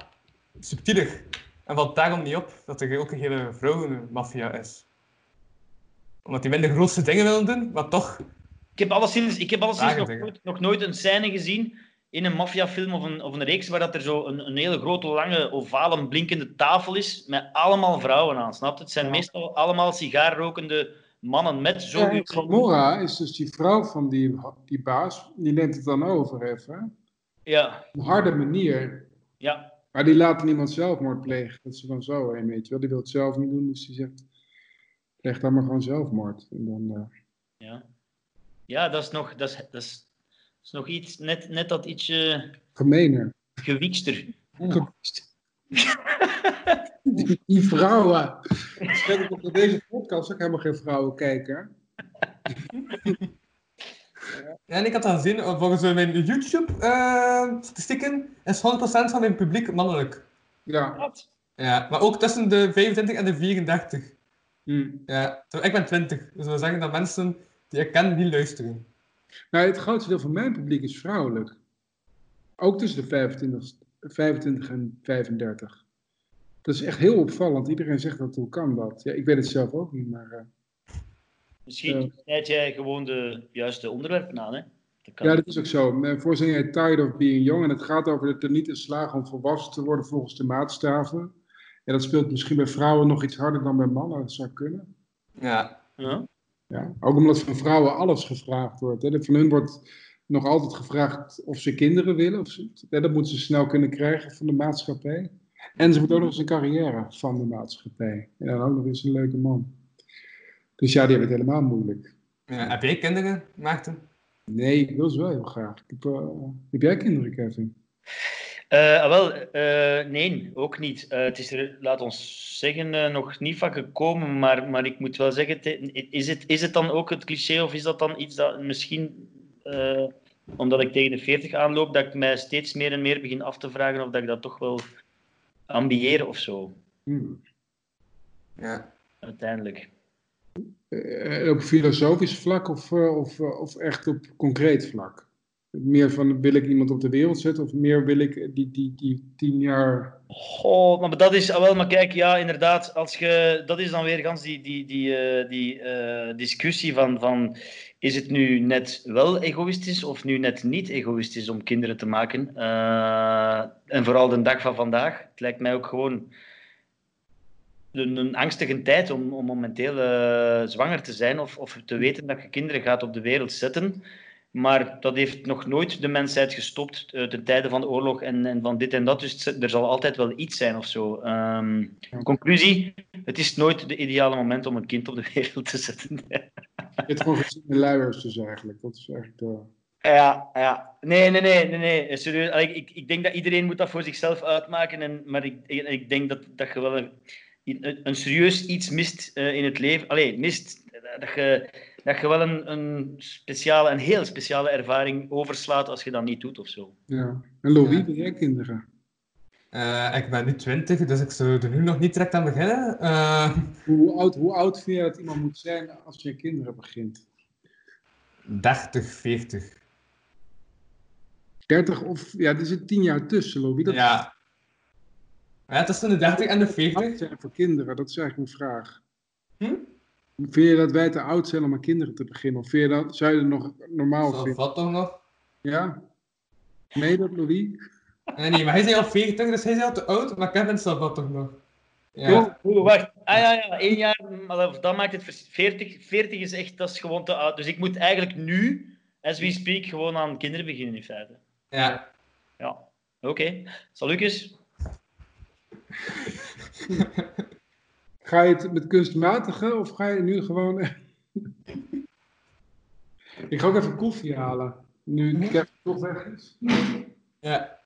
subtieler. En valt daarom niet op dat er ook een hele vrouwenmaffia is. Omdat die minder grootste dingen willen doen, maar toch Ik heb alleszins, ik heb alleszins nog, nooit, nog nooit een scène gezien in een maffiafilm of een, of een reeks waar dat er zo een, een hele grote, lange, ovale, blinkende tafel is met allemaal vrouwen aan, snap je? Het zijn Ja. meestal allemaal sigaarrokende mannen met zo... Ja, Gamora is dus die vrouw van die, die baas, die neemt het dan over even. Ja, Op een harde manier. ja. Maar die laat niemand zelfmoord plegen. Dat is dan zo heen, weet je wel. Die wil het zelf niet doen, dus die zegt, pleeg dan maar gewoon zelfmoord. En dan, eh, Ja, ja dat is nog, dat is, dat is, is nog iets, net, net dat ietsje gemener. gewiekster. Die, die vrouwen. Stel ik op dat deze podcast ook helemaal geen vrouwen kijken. Ja, en ik had gezien, eh, volgens mijn YouTube-statistieken is 100% van mijn publiek mannelijk. Ja. Wat? Ja, maar ook tussen de 25 en de 34. Hm. Ja, ik ben 20, dus dat wil zeggen dat mensen die ik ken niet luisteren. Nou, het grootste deel van mijn publiek is vrouwelijk. Ook tussen de 25, 25 en 35. Dat is echt heel opvallend. Iedereen zegt dat, hoe kan dat? Ja, ik weet het zelf ook niet, maar... eh, Misschien snijd jij gewoon de juiste onderwerpen aan, hè? Dat kan. Ja, dat is ook zo. Voor zijn jij tired of being young. En het gaat over dat er niet in slagen om volwassen te worden volgens de maatstaven. En dat speelt misschien bij vrouwen nog iets harder dan bij mannen. Dat zou kunnen. Ja. Ja. Ja. Ook omdat van vrouwen alles gevraagd wordt. Hè. Van hun wordt nog altijd gevraagd of ze kinderen willen. Of ze, hè, dat moeten ze snel kunnen krijgen van de maatschappij. En ze moeten ook nog eens een carrière van de maatschappij. En dan ook nog eens een leuke man. Dus ja, die hebben het helemaal moeilijk. ja. Heb jij kinderen, Maarten? Nee, ik wil ze wel heel graag. Ik heb, eh, heb jij kinderen, Kevin? Eh, ah, wel, eh, nee, ook niet. Eh, het is er, laat ons zeggen, nog niet van gekomen, maar, maar ik moet wel zeggen, is het, is het dan ook het cliché of is dat dan iets dat misschien, eh, omdat ik tegen de 40 aanloop, dat ik mij steeds meer en meer begin af te vragen of dat ik dat toch wel ambieer of zo, Hm. Ja. uiteindelijk. Eh, op filosofisch vlak of, of, of echt op concreet vlak? Meer van wil ik iemand op de wereld zetten of meer wil ik die, die, die tien jaar. Goh, maar dat is, ah, wel, maar kijk, ja, inderdaad, als je, dat is dan weer gans die, die, die, eh, die eh, discussie van, van, is het nu net wel egoïstisch of nu net niet egoïstisch om kinderen te maken? Eh, en vooral de dag van vandaag, het lijkt mij ook gewoon een, angstige tijd om, om momenteel zwanger te zijn of, of te weten dat je kinderen gaat op de wereld zetten. Maar dat heeft nog nooit de mensheid gestopt eh, ten tijde van de oorlog en, en van dit en dat. Dus het- er zal altijd wel iets zijn of zo. Ehm, conclusie: het is nooit de ideale moment om een kind op de wereld te zetten. Je hebt gewoon gezien de luiers dus eigenlijk. Dat is eigenlijk de... ja, ja. Nee, nee, nee, nee. nee. Serieus. Allee, Ik, ik denk dat iedereen moet dat voor zichzelf uitmaken. En, maar ik, ik, denk dat, dat je wel een, een, een serieus iets mist eh, in het leven. Allee, mist. Dat je, dat je wel een, een speciale, een heel speciale ervaring overslaat als je dat niet doet of zo. Ja. En Louis, Ja. ben jij kinderen? Eh, ik ben nu 20, dus ik zou er nu nog niet direct aan beginnen. Eh, Hoe oud, hoe oud vind je dat iemand moet zijn als je kinderen begint? 30, 40. 30 of, ja, er zit 10 jaar tussen, Louis. Dat Ja. Ja, tussen de 30 en de oud 40. zijn voor kinderen, dat is eigenlijk mijn vraag. Hm? Vind je dat wij te oud zijn om aan kinderen te beginnen? Of vind je dat, zou je het nog normaal Zo vinden? valt toch nog? Ja? Nee, dat Louis? Nee, nee, maar hij is al 40, dus hij is al te oud, maar Kevin staat dat toch nog? Ja. Wacht. Ah ja, ja, één jaar, maar dat maakt het vers- 40. 40 is echt, dat is gewoon te oud. Dus ik moet eigenlijk nu, as we speak, gewoon aan kinderen beginnen in feite. Ja. Ja, oké. Salukes. Ga je het met kunstmatige of ga je nu gewoon... ik ga ook even koffie halen. Nu Mhm. Kevin toch weg is. Ja.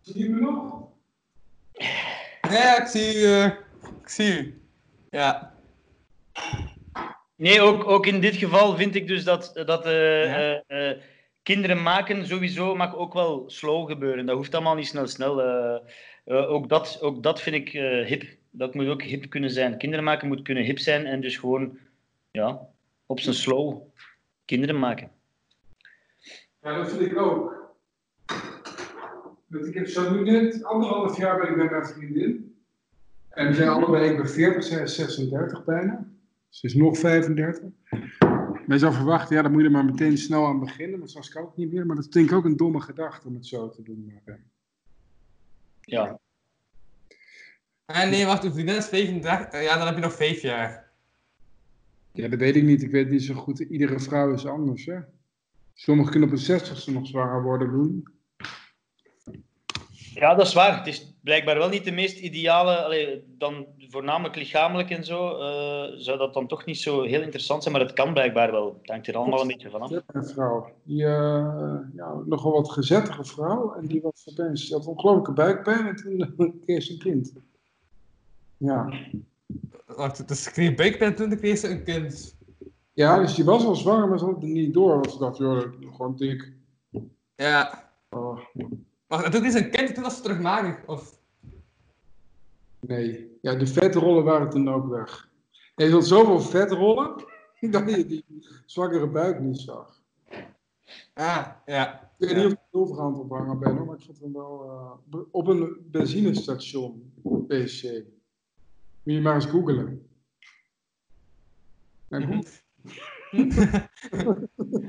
Zie je me nog? Ja, ik zie u. eh, ik zie u. Ja. Nee, ook, ook in dit geval vind ik dus dat, dat eh, Ja? eh, eh, kinderen maken sowieso mag ook wel slow gebeuren. Dat hoeft allemaal niet snel snel. eh. Eh, ook, dat, ook dat vind ik eh, hip. Dat moet ook hip kunnen zijn. Kinderen maken moet kunnen hip zijn en dus gewoon ja, op zijn slow kinderen maken. Ja, dat vind ik ook. Want ik heb zo nu net anderhalf jaar ben ik met mijn vriendin. En we zijn allebei, ik ben 40, zij is 36 bijna. Ze is nog 35. Men zou verwachten, ja, dan moet je er maar meteen snel aan beginnen. Maar zoals ik ook niet meer. Maar dat denk ik ook een domme gedachte om het zo te doen. Maar, Ja. Ah, nee, wacht, uw vriendin is 35. eh, Ja, dan heb je nog 5 jaar. Ja, dat weet ik niet. Ik weet niet zo goed. Iedere vrouw is anders, hè. Sommigen kunnen op een 60ste nog zwanger worden doen. ja, dat is waar. Het is blijkbaar wel niet de meest ideale, allee, dan voornamelijk lichamelijk en zo, eh, zou dat dan toch niet zo heel interessant zijn, maar het kan blijkbaar wel. Het hangt er allemaal een beetje vanaf. Ik heb een vrouw. Die, eh, ja, nogal wat gezettige vrouw. En die was opeens, die had een ongelooflijke buikpijn. En toen kreeg ze een kind. Ja. Wacht, dus ik kreeg buikpijn toen ik kreeg ze een kind. Ja, dus die was al zwanger, maar ze had er niet door. Want ze dacht, joh, gewoon dik. Ja. Oh, Wacht, en toen kreeg ze een kind en toen was ze terug mager. Of... nee. Ja, de vetrollen waren toen ook weg. Je had zoveel vetrollen, dat je die zwakkere buik niet zag. Ah, ja. Ik weet Ja. niet of ik het overhand ophangen ben, maar ik vond hem wel... eh, op een benzinestation, PC. Moet je maar eens googlen. Ja, Mhm. goed.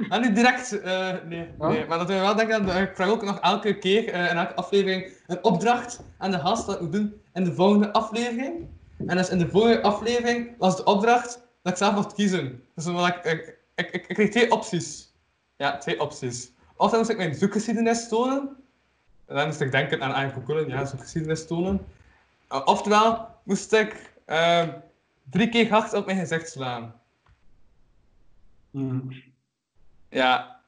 Ah, niet direct. eh, nee, nee. Maar dat we wel denken aan. de- Ik vraag ook nog elke keer eh, in elke aflevering een opdracht aan de gast dat we doen in de volgende aflevering. En dus in de vorige aflevering was de opdracht dat ik zelf mocht kiezen. Dus wil ik, ik, ik, ik, ik kreeg twee opties. Ja, twee opties. Of dan moest ik mijn zoekgeschiedenis tonen. En dan moest ik denken aan googlen, ja, zoekgeschiedenis tonen. Uh, oftewel moest ik ehm, drie keer hard op mijn gezicht slaan. Mhm. Ja.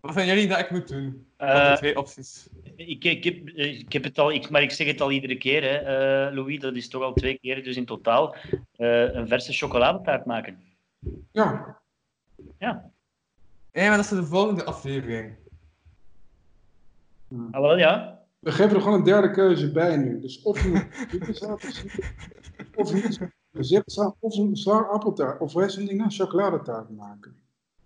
Wat vinden jullie dat ik moet doen? Eh, Uh, twee opties. Ik, ik, heb, ik heb het al, ik, maar ik zeg het al iedere keer, hè, eh, Louis, dat is toch al twee keer, dus in totaal, eh, een verse chocoladetaart maken. Ja, Ja, Nee, maar dat is de volgende aflevering. ah, wel ja. We geven er gewoon een derde keuze bij nu. Dus of je moet of je of een zwaar appeltaart, of is een ding nou, chocoladetaart maken.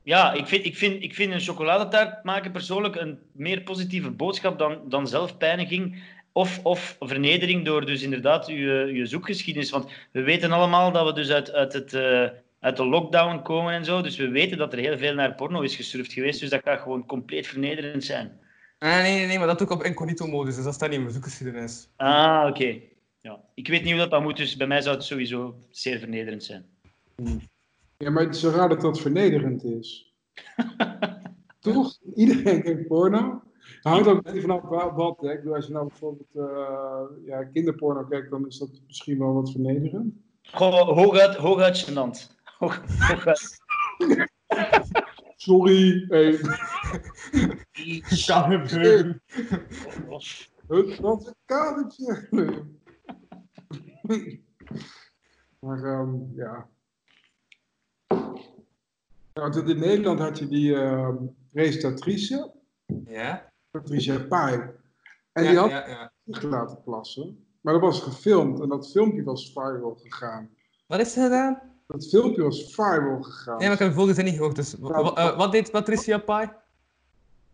Ja, ik vind, ik, vind, ik vind een chocoladetaart maken persoonlijk een meer positieve boodschap dan, dan zelfpijniging of, of vernedering door dus inderdaad je, je zoekgeschiedenis. Want we weten allemaal dat we dus uit, uit, het, eh, uit de lockdown komen en zo. Dus we weten dat er heel veel naar porno is gesurfd geweest. Dus dat gaat gewoon compleet vernederend zijn. Ah, nee, nee, nee, maar dat doe ik op incognito-modus, dus dat staat niet in mijn zoekgeschiedenis. Ah, oké. Ja. Ik weet niet hoe dat dan moet, dus bij mij zou het sowieso zeer vernederend zijn. Ja, maar het is zo raar dat dat vernederend is. Toch? Iedereen kijkt porno. Het hangt ook niet vanaf wa- wat. Hè. Ik bedoel, als je nou bijvoorbeeld eh, ja, kinderporno kijkt, dan is dat misschien wel wat vernederend. Goh, hooguit, hooguit gênant. Hoog, hooguit. Sorry, hey, Gebeuren. het was een kadertje. maar ehm, ja. Want in Nederland had je die ehm presentatrice, Ja? Patricia Pai. En ja, die had ja, ja. zich laten plassen. Maar dat was gefilmd en dat filmpje was viral gegaan. Wat heeft ze gedaan? Dat filmpje was viral gegaan. Nee, maar ik heb de volgende zin niet gehoord, dus... eh, wat deed Patricia Pai?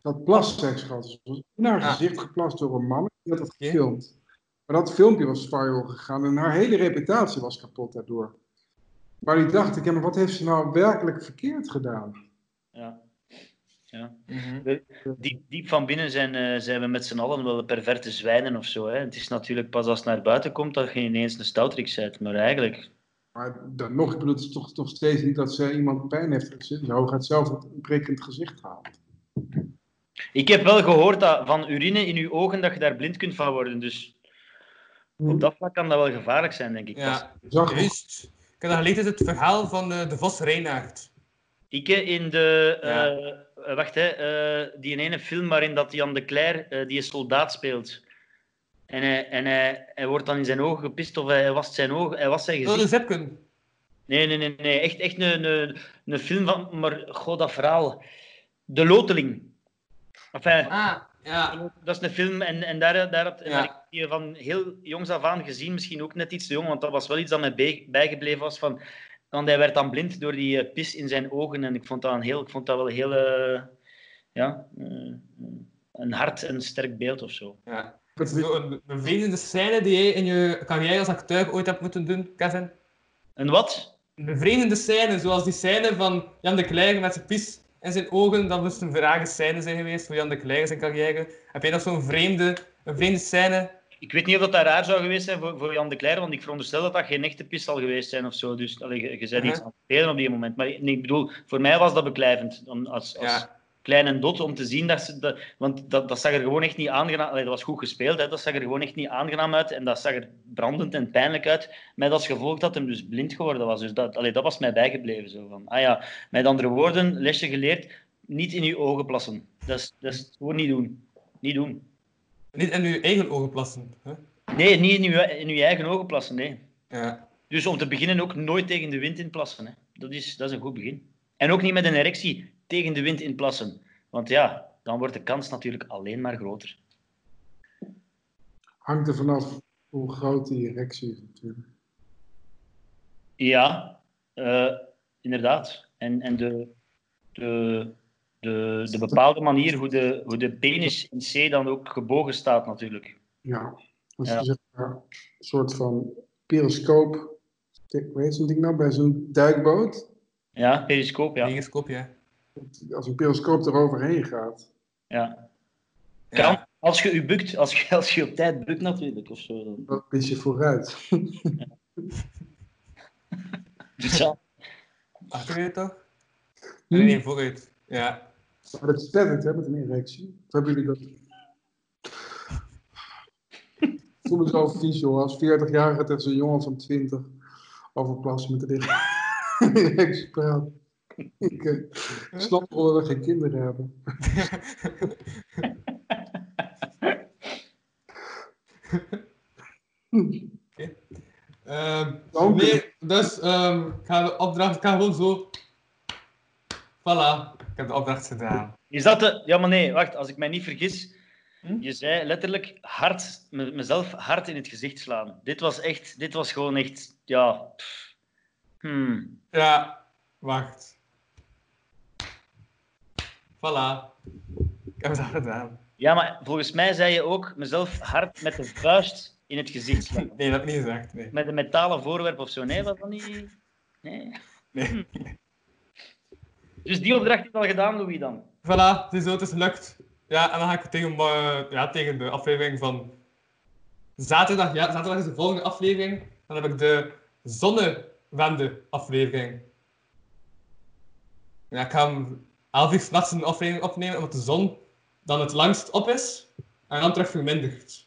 Dat plasseks gehad. Ze was in haar Ah. gezicht geplast door een man. Die had dat gefilmd. Maar dat filmpje was viral gegaan en haar hele reputatie was kapot daardoor. Maar die dacht ik, ja, maar wat heeft ze nou werkelijk verkeerd gedaan? Ja. Ja. Mhm. Diep, diep van binnen zijn, eh, zijn we met z'n allen wel perverte zwijnen of zo. Hè. Het is natuurlijk pas als het naar buiten komt dat je ineens een stouterik bent. Maar eigenlijk, Maar dan nog, ik bedoel, het is toch, toch steeds niet dat ze iemand pijn heeft gezien. Zo gaat zelf een brekend gezicht halen. Ik heb wel gehoord dat van urine in je ogen dat je daar blind kunt van worden. Dus op dat vlak kan dat wel gevaarlijk zijn, denk ik. Ja, juist. Ik heb gelezen het verhaal van eh, de Vos Reinaert. Ik eh, in de Ja. eh, wacht, hè, eh, die ene film waarin dat Jan de Cler eh, die een soldaat speelt. En, hij, en hij, hij wordt dan in zijn ogen gepist of hij wast zijn ogen, hij wast zijn Oh, de gezicht. Zepken. Nee, nee, nee, nee. Echt, echt een, een, een film van, maar god, dat verhaal. De Loteling. Enfin, Ah, ja. dat is een film en, en daar, daar, had, Ja. daar heb ik die van heel jongs af aan gezien. Misschien ook net iets te jong, want dat was wel iets dat mij bij- bijgebleven was. Van, want hij werd dan blind door die eh, pis in zijn ogen. En ik vond dat, een heel, ik vond dat wel een heel... eh, ja, eh, een hard en sterk beeld of zo. ja. Een bevreemdende scène die jij in je carrière als acteur ooit hebt moeten doen, Kevin. En wat? Een bevreemdende scène, zoals die scène van Jan de Cler met zijn pies in zijn ogen. Dat moest een verrage scène zijn geweest voor Jan de in zijn carrière. Heb jij nog zo'n vreemde, een vreemde scène? Ik weet niet of dat, raar zou geweest zijn voor, voor Jan de Cler, want ik veronderstel dat dat geen echte pis zal geweest zijn of zo. Dus allee, je, je zei iets Mhm. aan het spelen op die moment. Maar nee, ik bedoel, voor mij was dat beklijvend. Als, als Ja. Klein en dot, om te zien dat ze... Dat, want dat, dat zag er gewoon echt niet aangenaam... Allee, dat was goed gespeeld, hè, dat zag er gewoon echt niet aangenaam uit. En dat zag er brandend en pijnlijk uit. Met als gevolg dat hem dus blind geworden was. Dus dat, allee, dat was mij bijgebleven. Zo van, ah ja, met andere woorden, lesje geleerd, niet in uw ogen plassen. Dat is, dat is gewoon niet doen. Niet doen. Niet in je eigen ogen plassen. Hè? Nee, niet in uw, in uw eigen ogen plassen, nee. Ja. Dus om te beginnen ook nooit tegen de wind in plassen. Hè. Dat, is, dat is een goed begin. En ook niet met een erectie tegen de wind in plassen. Want ja, dan wordt de kans natuurlijk alleen maar groter. Hangt er vanaf hoe groot die erectie is natuurlijk. Ja, eh, inderdaad. En, en de, de, de, de bepaalde manier hoe de, hoe de penis in C dan ook gebogen staat natuurlijk. Ja, als Ja. je zeg maar een soort van periscoop, hoe heet zo'n ding nou, bij zo'n duikboot. Ja, periscoop, ja. Periscoop, ja. Als een periscoop eroverheen gaat. ja. Ja. Kan, als je je bukt, als je, als je op tijd bukt natuurlijk, of zo. Dan. Dat is je vooruit. Dus ja. Achteruit toch? Hm? Nee, nee, vooruit. Ja. Maar dat sterkt, hè, met een erectie. Of hebben jullie dat? Ik voel me zo vies, joh. Als 40-jarige tegen zo'n jongen van 20 over plassen met een erectie praat. Ik ik snap wel dat we geen kinderen hebben. Ehm, u. nee, dus ehm, ik ga de opdracht, ik ga gewoon zo. Voilà, ik heb de opdracht gedaan. Is dat de... Ja, maar nee, wacht. Als ik mij niet vergis, Hm? je zei letterlijk hard, me- mezelf hard in het gezicht slaan. Dit was echt... Dit was gewoon echt... Ja... Hmm. Ja, wacht. Voilà. Ik heb dat gedaan. Ja, maar volgens mij zei je ook mezelf hard met de vuist in het gezicht slaan. Nee, dat heb ik niet gezegd. Nee. Met een metalen voorwerp of zo. Nee, was dat niet... Nee. nee. Dus die opdracht is al gedaan, Louis, dan? Voilà, het is zo, het is gelukt. Ja, en dan ga ik tegen, eh, ja, tegen de aflevering van zaterdag. Ja, zaterdag is de volgende aflevering. Dan heb ik de zonnewende aflevering. Ja, ik ga om 11 uur s'nachts een aflevering opnemen, omdat de zon dan het langst op is en dan terug vermindert.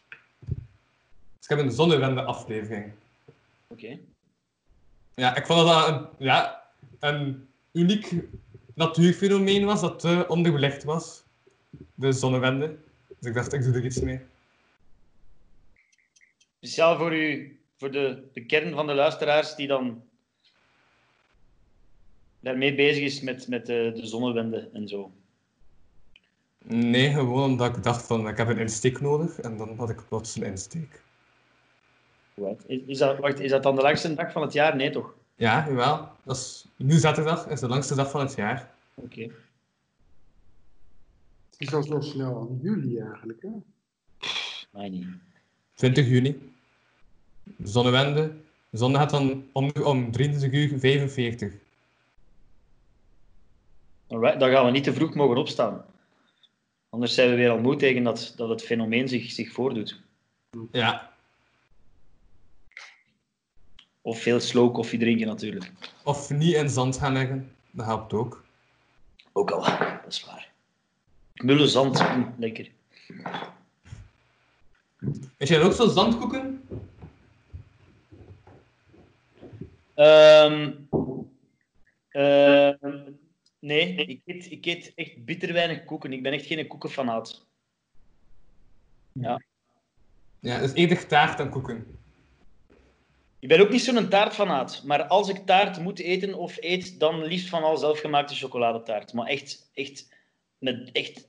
Dus ik heb een zonnewende aflevering. Oké. Ja, ik vond dat dat een, ja, een uniek natuurfenomeen was dat te onderbelicht was. De zonnewende. Dus ik dacht, ik doe er iets mee. Speciaal voor u, voor de, de kern van de luisteraars die dan daarmee bezig is met, met de, de zonnewende en zo. Nee, gewoon omdat ik dacht van, ik heb een insteek nodig. En dan had ik plots een insteek. Right. Is, is, dat, wacht, is dat dan de langste dag van het jaar? Nee, toch? Ja, jawel. Dat is, nu zaterdag is de langste dag van het jaar. Oké. Het is al zo snel aan juli eigenlijk, hè? Mij niet. 20 juni. Zonnewende. De zon gaat dan onder om 23 uur 45. Alright, dan gaan we niet te vroeg mogen opstaan. Anders zijn we weer al moe tegen dat, dat het fenomeen zich, zich voordoet. Ja. Of veel slow koffie drinken natuurlijk. Of niet in zand gaan leggen. Dat helpt ook. Ook al, dat is waar. Mulle zand, mm, lekker. Is jij ook zo zandkoeken? Ehm, Nee, ik eet, ik eet echt bitter weinig koeken. Ik ben echt geen koekenfanaat. Ja. Ja, dus eerder taart dan koeken. Ik ben ook niet zo'n taartfanaat. Maar als ik taart moet eten of eet, dan liefst van al zelfgemaakte chocoladetaart. Maar echt, echt, met echt,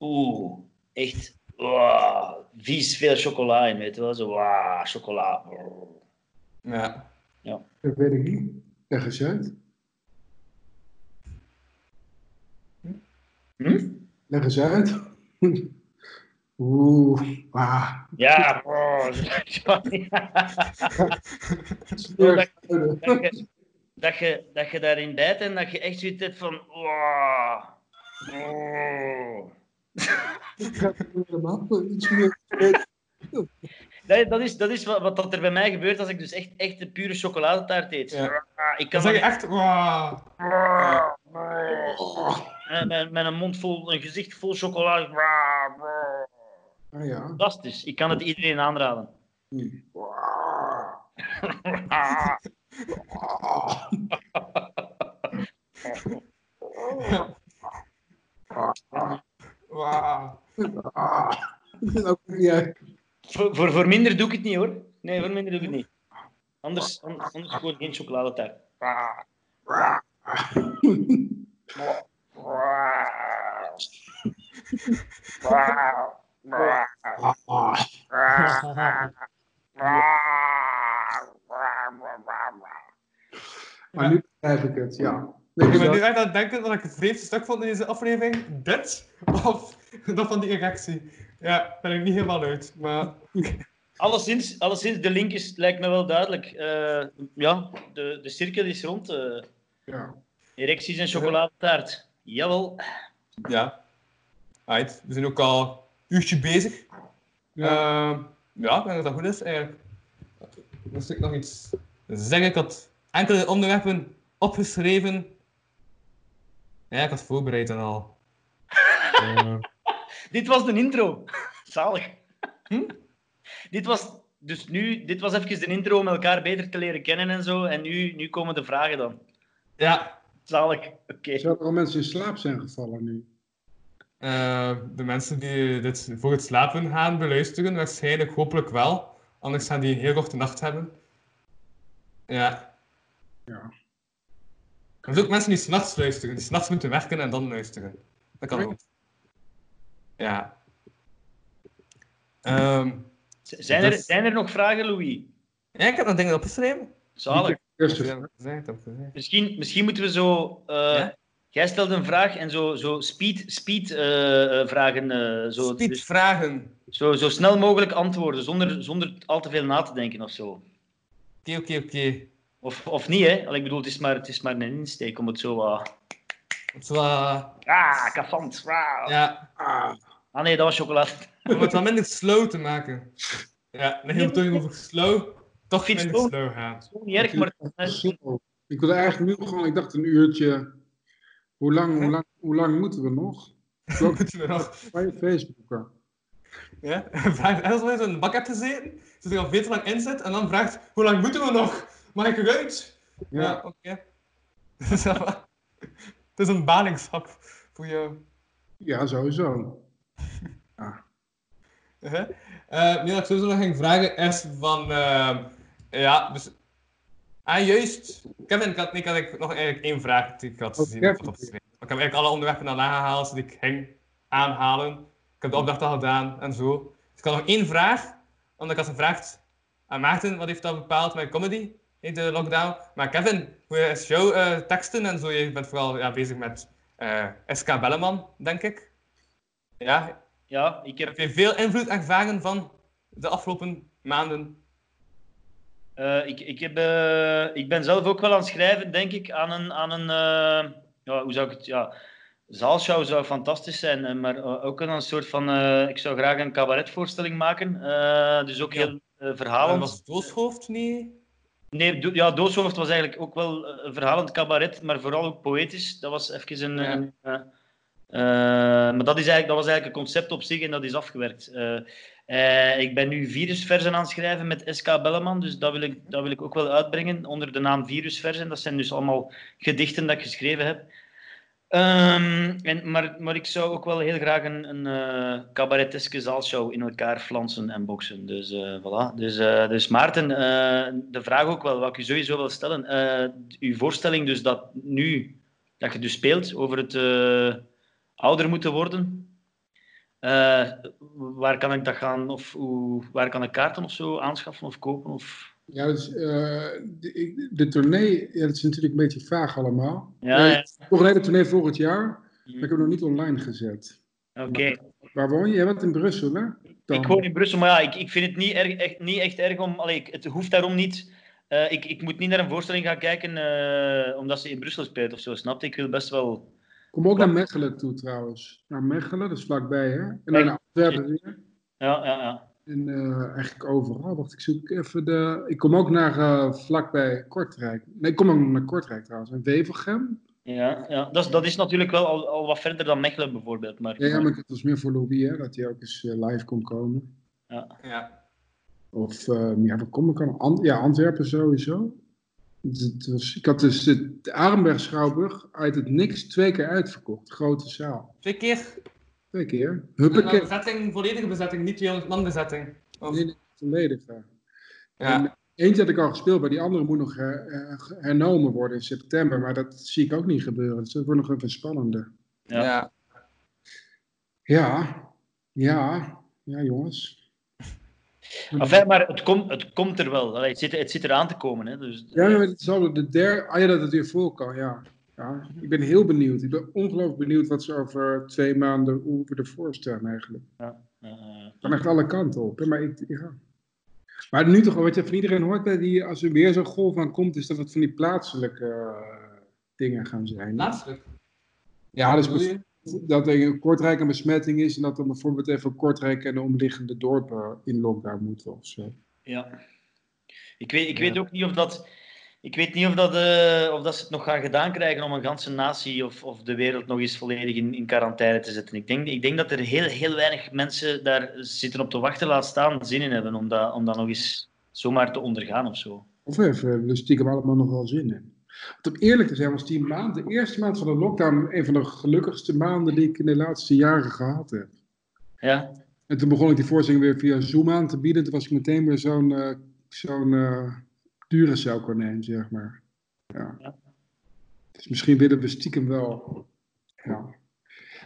oeh, echt, wow, vies veel chocola in, weet je wel. Zo, wow, chocola. Ja. Dat weet ik niet. Leg eens Hm? Leg eens uit. Oeh, ah. Ja, oh, sorry. Dat, je, dat, je, dat je daarin bijt en dat je echt zoiets hebt van... Oh. Helemaal iets meer. Dat, dat, is, dat is wat, wat dat er bij mij gebeurt als ik dus echt, echt de pure chocoladetaart eet. Ja. Ah, Ik kan zeg je echt, wow. Met, met, met een mond vol, een gezicht vol chocolade. Ah ja. Fantastisch. Ik kan het iedereen aanraden. Voor, voor, voor minder doe ik het niet hoor. Nee, voor minder doe ik het niet. Anders, anders, anders gewoon geen chocoladetaart. Maar nu begrijp ik het, ja. Ik Nee, ben nu dat- echt aan het denken dat ik het vreemdste stuk vond in deze aflevering. Dit of dat van die erectie. Ja, ben ik niet helemaal uit. Maar Alleszins, alleszins, de link is, lijkt me wel duidelijk. Eh, ja, de, de cirkel is rond. eh ja. erecties en chocoladetaart. Jawel. ja. Right. We zijn ook al een uurtje bezig. Ja. Ja ik denk dat dat goed is eigenlijk. Moest ik nog iets zeggen? Ik had enkele onderwerpen opgeschreven. Ja, ik had voorbereid en al. Dit was de intro. Zalig. Hm? Dit was dus nu, dit was even de intro om elkaar beter te leren kennen en zo. En nu, nu komen de vragen dan. Ja, Zalig. Oké. Zouden er al mensen in slaap zijn gevallen nu? Eh, de mensen die dit voor het slapen gaan beluisteren, waarschijnlijk hopelijk wel. Anders gaan die een heel korte nacht hebben. Ja. Ja. Er zijn ook mensen die s'nachts luisteren, die s'nachts moeten werken en dan luisteren. Dat kan ook. Ja. Ehm, Zijn er, Dus- zijn er nog vragen, Louis? ja, ik heb nog dingen opgeschreven. Zalig. Gezegd, heb gezegd. Misschien, misschien moeten we zo... eh, Ja? Jij stelt een vraag en zo, zo speed, speed eh, eh, vragen. eh, zo, Speed dus vragen. zo, zo snel mogelijk antwoorden, zonder, zonder al te veel na te denken of zo. Oké, oké, oké. Of, of niet, hè? Allee, Ik bedoel, het is, maar, het is maar een insteek om het zo... wat Het is wel, Ah, kafant. Ah. ja, Ah, ah nee, dat was chocolade. om het wat minder slow te maken. Ja, een hele toon over slow. Toch gaan. Gewoon niet erg, maar... Ik wilde eigenlijk nu gewoon, ik dacht een uurtje. Hoe lang, hoe lang, hoe lang moeten we nog? Welke Moeten we nog van je Facebooken? Ja, vraagt en als je zo'n bak hebt gezeten, zodat je al veel te lang in zit, en dan vraagt, hoe lang moeten we nog? Mag ik eruit? Ja, Ja, oké. Dat is wel- Het is een ballingschap voor jou. ja sowieso. Uh-huh. Eh, nee, wat ik sowieso nog ging vragen is van, ehm, ja, dus, ah juist, Kevin, ik had, ik had nog eigenlijk één vraag die ik had Oh, gezien. Ik heb eigenlijk alle onderwerpen al aangehaald die ik ging aanhalen. Ik heb de opdracht al gedaan en zo. Dus ik had nog één vraag, omdat ik had gevraagd aan Maarten, wat heeft dat bepaald met comedy in de lockdown. Maar Kevin, hoe is jouw eh, teksten en zo? Je bent vooral ja, bezig met eh, SK Belleman, denk ik. Ja, Ja, ik heb... heb je veel invloed ervaren van de afgelopen maanden? Eh, ik, ik, heb, eh, ik ben zelf ook wel aan het schrijven, denk ik, aan een, aan een eh, ja, hoe zou ik het, ja, zaalshow zou fantastisch zijn, maar ook aan een soort van, ik zou graag een cabaretvoorstelling maken, dus ook Ja. heel En verhalend. was Dooshoofd niet? Nee, Do- ja, Dooshoofd was eigenlijk ook wel een verhalend cabaret, maar vooral ook poëtisch. Dat was even een... Ja. een, maar dat, is eigenlijk, dat was eigenlijk een concept op zich en dat is afgewerkt. Eh, ik ben nu virusversen aan het schrijven met SK Belleman, dus dat wil, ik, dat wil ik ook wel uitbrengen onder de naam virusversen. Dat zijn dus allemaal gedichten dat ik geschreven heb. Ehm, en, maar, maar ik zou ook wel heel graag een, een cabareteske zaalshow in elkaar flansen en boksen. Dus eh, voilà. Dus, dus Maarten, de vraag ook wel, wat ik u sowieso wil stellen. uw voorstelling dus dat nu, dat je dus speelt over het ouder moeten worden. Eh, waar kan ik dat gaan, of hoe, waar kan ik kaarten of zo aanschaffen of kopen? Of... Ja, dus, eh, de, de tournee, ja, dat is natuurlijk een beetje vaag allemaal. Ja, Eh, ja. Nog een tournee volgend jaar, maar ik heb nog niet online gezet. Oké. Waar woon je? Jij bent in Brussel, hè? Dan- Ik woon in Brussel, maar ja, ik, ik vind het niet, erg, echt, niet echt erg om... Allee, het hoeft daarom niet... ik, ik moet niet naar een voorstelling gaan kijken omdat ze in Brussel speelt of zo, snap je? Ik wil best wel... Kom ook naar Mechelen toe trouwens. Naar Mechelen, dat is vlakbij, hè? En dan naar Antwerpen weer. Ja, ja, ja. En eh, eigenlijk overal. Wacht, ik zoek even de... Ik kom ook naar eh, vlakbij Kortrijk. Nee, ik kom ook naar Kortrijk trouwens. En Wevelgem. ja, ja. Dat, is, dat is natuurlijk wel al, al wat verder dan Mechelen bijvoorbeeld. Maar, Ja, ja, maar het was meer voor Louis, hè? Dat hij ook eens eh, live kon komen. Ja. Of, eh, ja, waar kom ik aan? Ant- ja, Antwerpen sowieso. Was- ik had dus de, de Arenberg Schouwburg uit het niks twee keer uitverkocht. Grote zaal. Twee keer. Twee keer. Huppakee. bezetting, volledige bezetting, niet 200 man bezetting. Of- Nee, nee, volledig. ja. En eentje had ik al gespeeld, maar die andere moet nog her- eh, hernomen worden in september. Maar dat zie ik ook niet gebeuren. Dus dat wordt nog even spannender. Ja. Ja, ja, ja jongens. Enfin, maar het, komt het komt er wel. Allee, het, zit, het zit eraan te komen. Hè. Dus, Ja, maar het zal de derde. Ah ja, dat het weer vol kan, ja. ja. Ik ben heel benieuwd. Ik ben ongelooflijk benieuwd wat ze over twee maanden hoe we ervoor staan eigenlijk. eh, Kan echt alle kanten op. Hè? Maar, ik, ja. maar nu toch, wat je van iedereen hoort, hè, die, als er weer zo'n golf aan komt, is dat het van die plaatselijke eh, dingen gaan zijn. Plaatselijk. Ja, dus? Dat er Kortrijk een besmetting is en dat dan bijvoorbeeld even Kortrijk en de omliggende dorpen in lockdown moeten of zo. Ja. Ik weet, ik weet ook niet of dat. Ik weet niet of dat, eh, of dat ze het nog gaan gedaan krijgen om een ganse natie of, of de wereld nog eens volledig in, in quarantaine te zetten. Ik denk, ik denk dat er heel, heel weinig mensen daar zitten op te wachten, laat staan, zin in hebben om dat, om dat nog eens zomaar te ondergaan of zo. Of even we stiekem allemaal nog wel zin in. Want om eerlijk te zijn was die maand, de eerste maand van de lockdown, een van de gelukkigste maanden die ik in de laatste jaren gehad heb. Ja, En toen begon ik die voorstelling weer via Zoom aan te bieden. Toen was ik meteen weer zo'n eh zo'n eh dure konijn, zeg maar. Ja. Ja. Dus misschien willen we stiekem wel. Ja.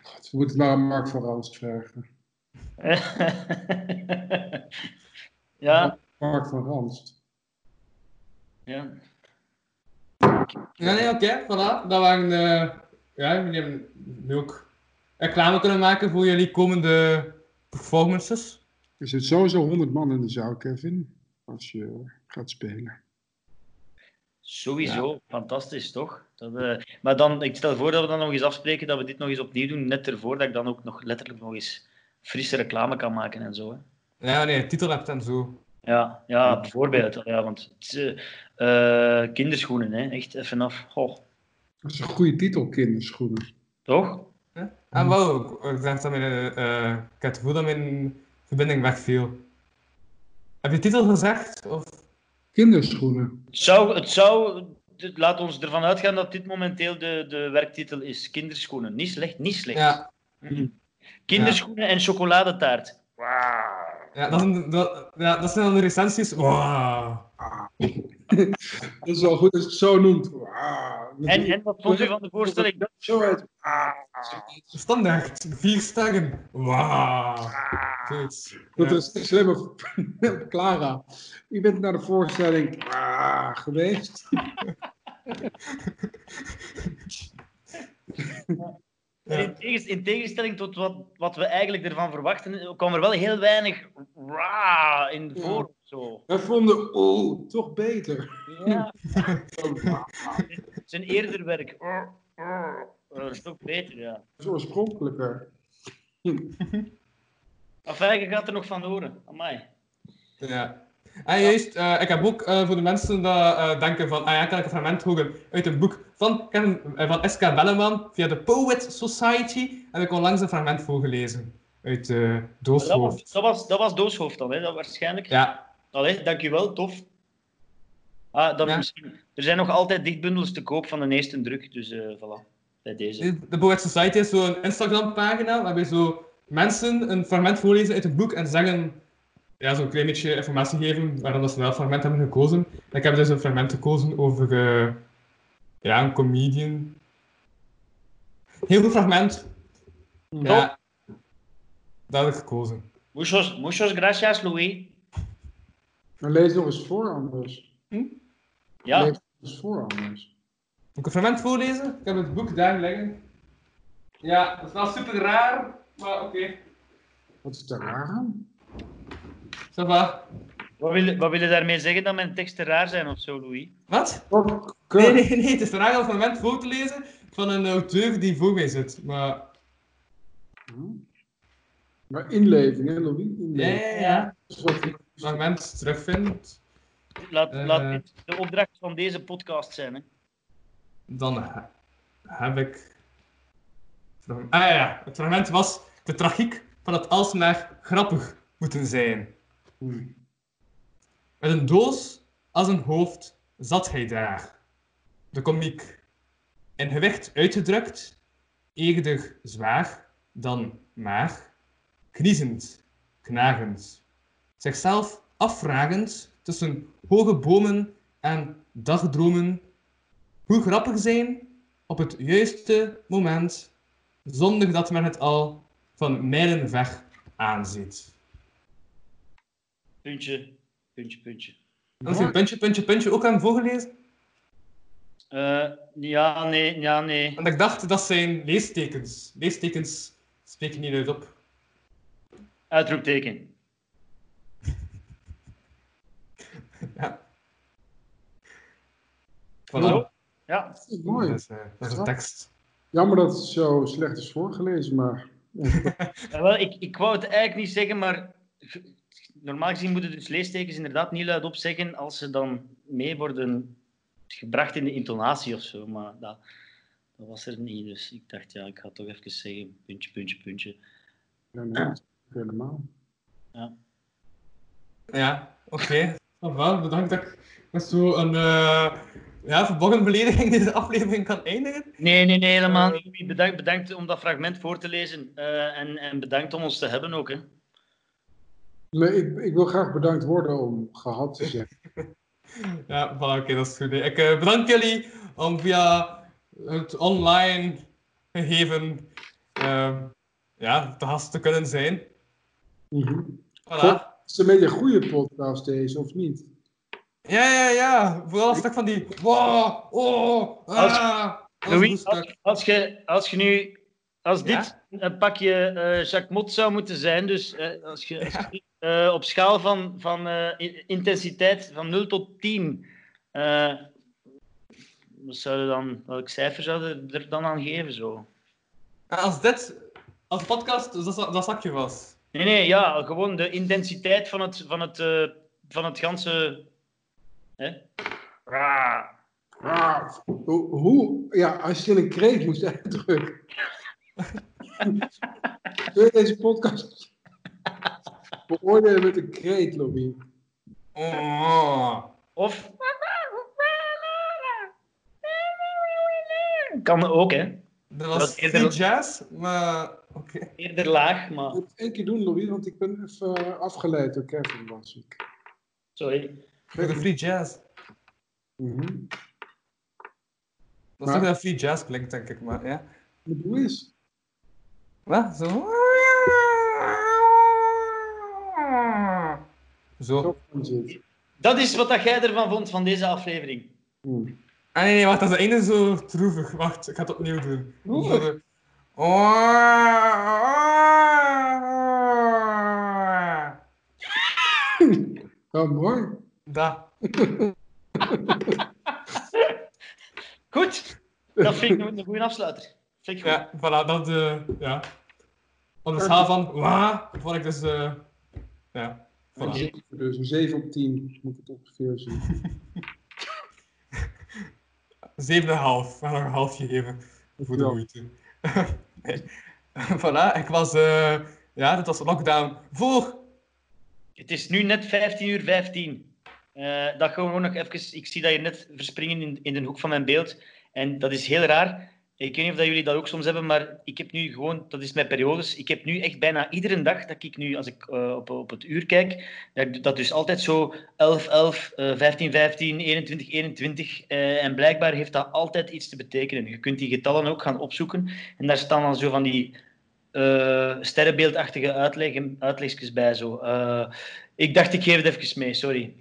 God, we moeten het maar aan Mark van Rans vragen. ja, Mark van Rans. ja. Ja, nee, oké, voilà. Dat waren de... Ja, jullie hebben nu ook reclame kunnen maken voor jullie komende performances. Er zit sowieso 100 man in de zaal, Kevin. Als je gaat spelen. Sowieso, fantastisch toch? Dat, eh, maar dan, ik stel voor dat we dan nog eens afspreken dat we dit nog eens opnieuw doen, net ervoor dat ik dan ook nog letterlijk nog eens frisse reclame kan maken en zo. Hè. Ja, nee, titel hebt en zo. Ja, ja, bijvoorbeeld. Ja, want het eh, eh, kinderschoenen, hè? echt even af. Goh, Dat is een goede titel, kinderschoenen. toch? En wel, ik zeg dat mijn, eh, ik heb het gevoel dat mijn verbinding wegviel. Heb je titel gezegd? Of? Kinderschoenen. Het zou, het zou, laat ons ervan uitgaan dat dit momenteel de, de werktitel is. Kinderschoenen. Niet slecht, niet slecht. Ja, Kinderschoenen en chocoladetaart. Wauw. Ja, dat, zijn, dat, ja, dat zijn dan de recensies. Wow. Dat is wel goed als je het zo noemt. Wauw. En, en wat vond u van de voorstelling? Zo uit. Standaard, vier sterren. Zoiets. Dat Ja. is een slimme Clara. U bent naar de voorstelling geweest. In, tegens- in tegenstelling tot wat, wat we eigenlijk ervan verwachten, kwam er wel heel weinig ra in voor. Zo. Wij vonden, oeh, toch beter. Ja, zijn eerder werk. Oh, oh, Dat is toch beter, ja. Dat is oorspronkelijker. Je gaat er nog van horen. Amai. Ja. En juist, eh, ik heb ook eh, voor de mensen die eh, denken van, ah ja, kan ik een fragment horen uit een boek van, Kevin, van S.K. Belleman via de Poet Society, heb ik onlangs een fragment voorgelezen uit Dat Dooshoofd. was, dat, was, dat was Dooshoofd dan, hè? Dat waarschijnlijk. Ja, Allee, dankjewel, tof. Ah, dat Ja. misschien, er zijn nog altijd dichtbundels te koop van de eerste druk, dus voilà. bij deze. De Poet Society is zo'n Instagram-pagina waarbij zo mensen een fragment voorlezen uit een boek en zeggen, ja, zo'n klein beetje informatie geven waarom dat ze wel fragment hebben gekozen. Ik heb dus een fragment gekozen over eh, ja, een comedian. Heel goed fragment. Ja, dat heb ik gekozen. Muchos, muchos gracias, Louis. Maar lees nog eens voor anders. Ja, Lees nog eens voor anders. Moet ik een fragment voorlezen? Ik heb het boek daar liggen. Ja, dat is wel super raar, maar oké. Wat is daar raar aan? Ça va. wat wil, wat wil je daarmee zeggen dat mijn teksten raar zijn of zo, Louis? Wat? Nee, nee, nee. Het is raar om een fragment voor te lezen van een auteur die voor mij zit. Maar Hm. Maar inleving, hè, Louis? ja, Inleving. ja, ja. Wat- ik het fragment terugvind, Laat, Eh. laat dit de opdracht van deze podcast zijn. Hè. dan he- heb ik... Ah ja, ja, het fragment was de tragiek van het alsmaar grappig moeten zijn. Met een doos als een hoofd zat hij daar. De komiek. In gewicht uitgedrukt, eerder zwaar dan maar, kniezend, knagend. Zichzelf afvragend tussen hoge bomen en dagdromen, hoe grappig zijn op het juiste moment, zonder dat men het al van mijlen ver aanziet. Puntje, puntje, puntje. Als je puntje, puntje, puntje ook aan voorgelezen? Eh, ja, nee, ja, nee. Want ik dacht, dat zijn leestekens. Leestekens spreken niet uit op. Uitroepteken. Ja. Voilà. Hallo? Ja, Dat is mooi. Dat is, eh, dat is de tekst. Jammer dat het zo slecht is voorgelezen, maar... Ja, wel, ik, ik wou het eigenlijk niet zeggen, maar normaal gezien moeten dus leestekens inderdaad niet luidop zeggen als ze dan mee worden gebracht in de intonatie of zo. Maar dat, dat was er niet. Dus ik dacht, ja, ik ga toch even zeggen, puntje, puntje, puntje. Ja, nee, helemaal. Ja, oké. Okay. Bedankt dat ik met zo'n uh, ja, verborgen belediging deze aflevering kan eindigen. Nee, nee, nee, helemaal niet. Bedankt, bedankt om dat fragment voor te lezen. Uh, en, en bedankt om ons te hebben ook. Hè. Nee, ik, ik wil graag bedankt worden om gehad te zeggen. ja, voilà, oké, okay, dat is goed. Ik uh, bedank jullie om via het online gegeven uh, ja, te gast te kunnen zijn. Mm -hmm. Voilà. Het is een beetje een goede podcast deze, of niet? Ja, ja, ja. Vooral een stuk van die... Wow, oh, ah. Als, Louis, als, als, je, als je nu... Als dit ja? een pakje uh, Jacques Mot zou moeten zijn, dus uh, als je, als je uh, op schaal van, van intensiteit van 0 tot 10, wat zou dan, welk cijfer zou je er dan aan geven? Zo? Als dit, als podcast, dat, dat zakje was. Nee, nee, ja, gewoon de intensiteit van het, van het, uh, van het ganse. Hè? Ah. Ah. Hoe, hoe, ja, als je een kreet moest uitdrukken. Wil je deze podcast beoordelen met een kreet, Louis? Oh. Of. Kan ook, hè? Dat was dat eerder jazz, maar oké. Okay. Eerder laag, maar... Ik moet het één keer doen, Louis, want ik ben even afgeleid door Kevin, was ik. Sorry. Voor de free jazz. Mm -hmm. Dat is toch dat free jazz klinkt, denk ik, maar ja. Maar doe eens. Wat? Zo? Zo. Dat is wat jij ervan vond van deze aflevering. Mm. Ah nee, nee, wacht, dat is einde zo troevig. Wacht, ik ga het opnieuw doen. Troevig? Oh, mooi. Da. Goed. Dat vind ik een goede afsluiter. Vind ik goed. Ja, voilà, dat uh, ja. Op de schaal van wa, vond ik dus, uh, ja. Voilà. Een 7, dus een 7 op 10 moet het ongeveer zien. 7,5. We gaan nog een halfje geven voor de Ja. moeite. nee. voilà, ik was, uh, ja, dat was lockdown voor. Het is nu net 15 uur 15. Uh, dat gewoon nog even, ik zie dat je net verspringen in, in de hoek van mijn beeld. En dat is heel raar. Ik weet niet of dat jullie dat ook soms hebben, maar ik heb nu gewoon, dat is mijn periodes, ik heb nu echt bijna iedere dag dat ik nu, als ik eh, op, op het uur kijk, dat, dat dus altijd zo 11, 11, uh, 15, 15, 21, 21. Uh, en blijkbaar heeft dat altijd iets te betekenen. Je kunt die getallen ook gaan opzoeken en daar staan dan zo van die uh, sterrenbeeldachtige uitleg, uitlegjes bij. Zo. Uh, ik dacht, ik geef het even mee, sorry.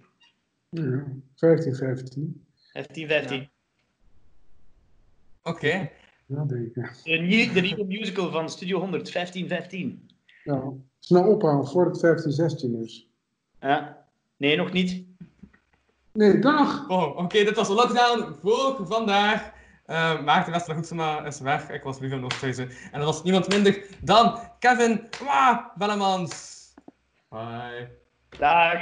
Ja, 15, 15. 15, 15. Ja. Oké. Okay. Ja, denk ik. De, nieuwe, de nieuwe musical van Studio 100, 15, 15. Ja, snel ophouden voordat het 15, 16 is. Ja, nee, nog niet. Nee, dag! Oh, Oké, okay, dit was de lockdown voor vandaag. Uh, Maarten Wester Goedsema is weg. Ik was Lieve Oosthuizen. En dat was niemand minder dan Kevin Wah, Bellemans. Bye. Dag.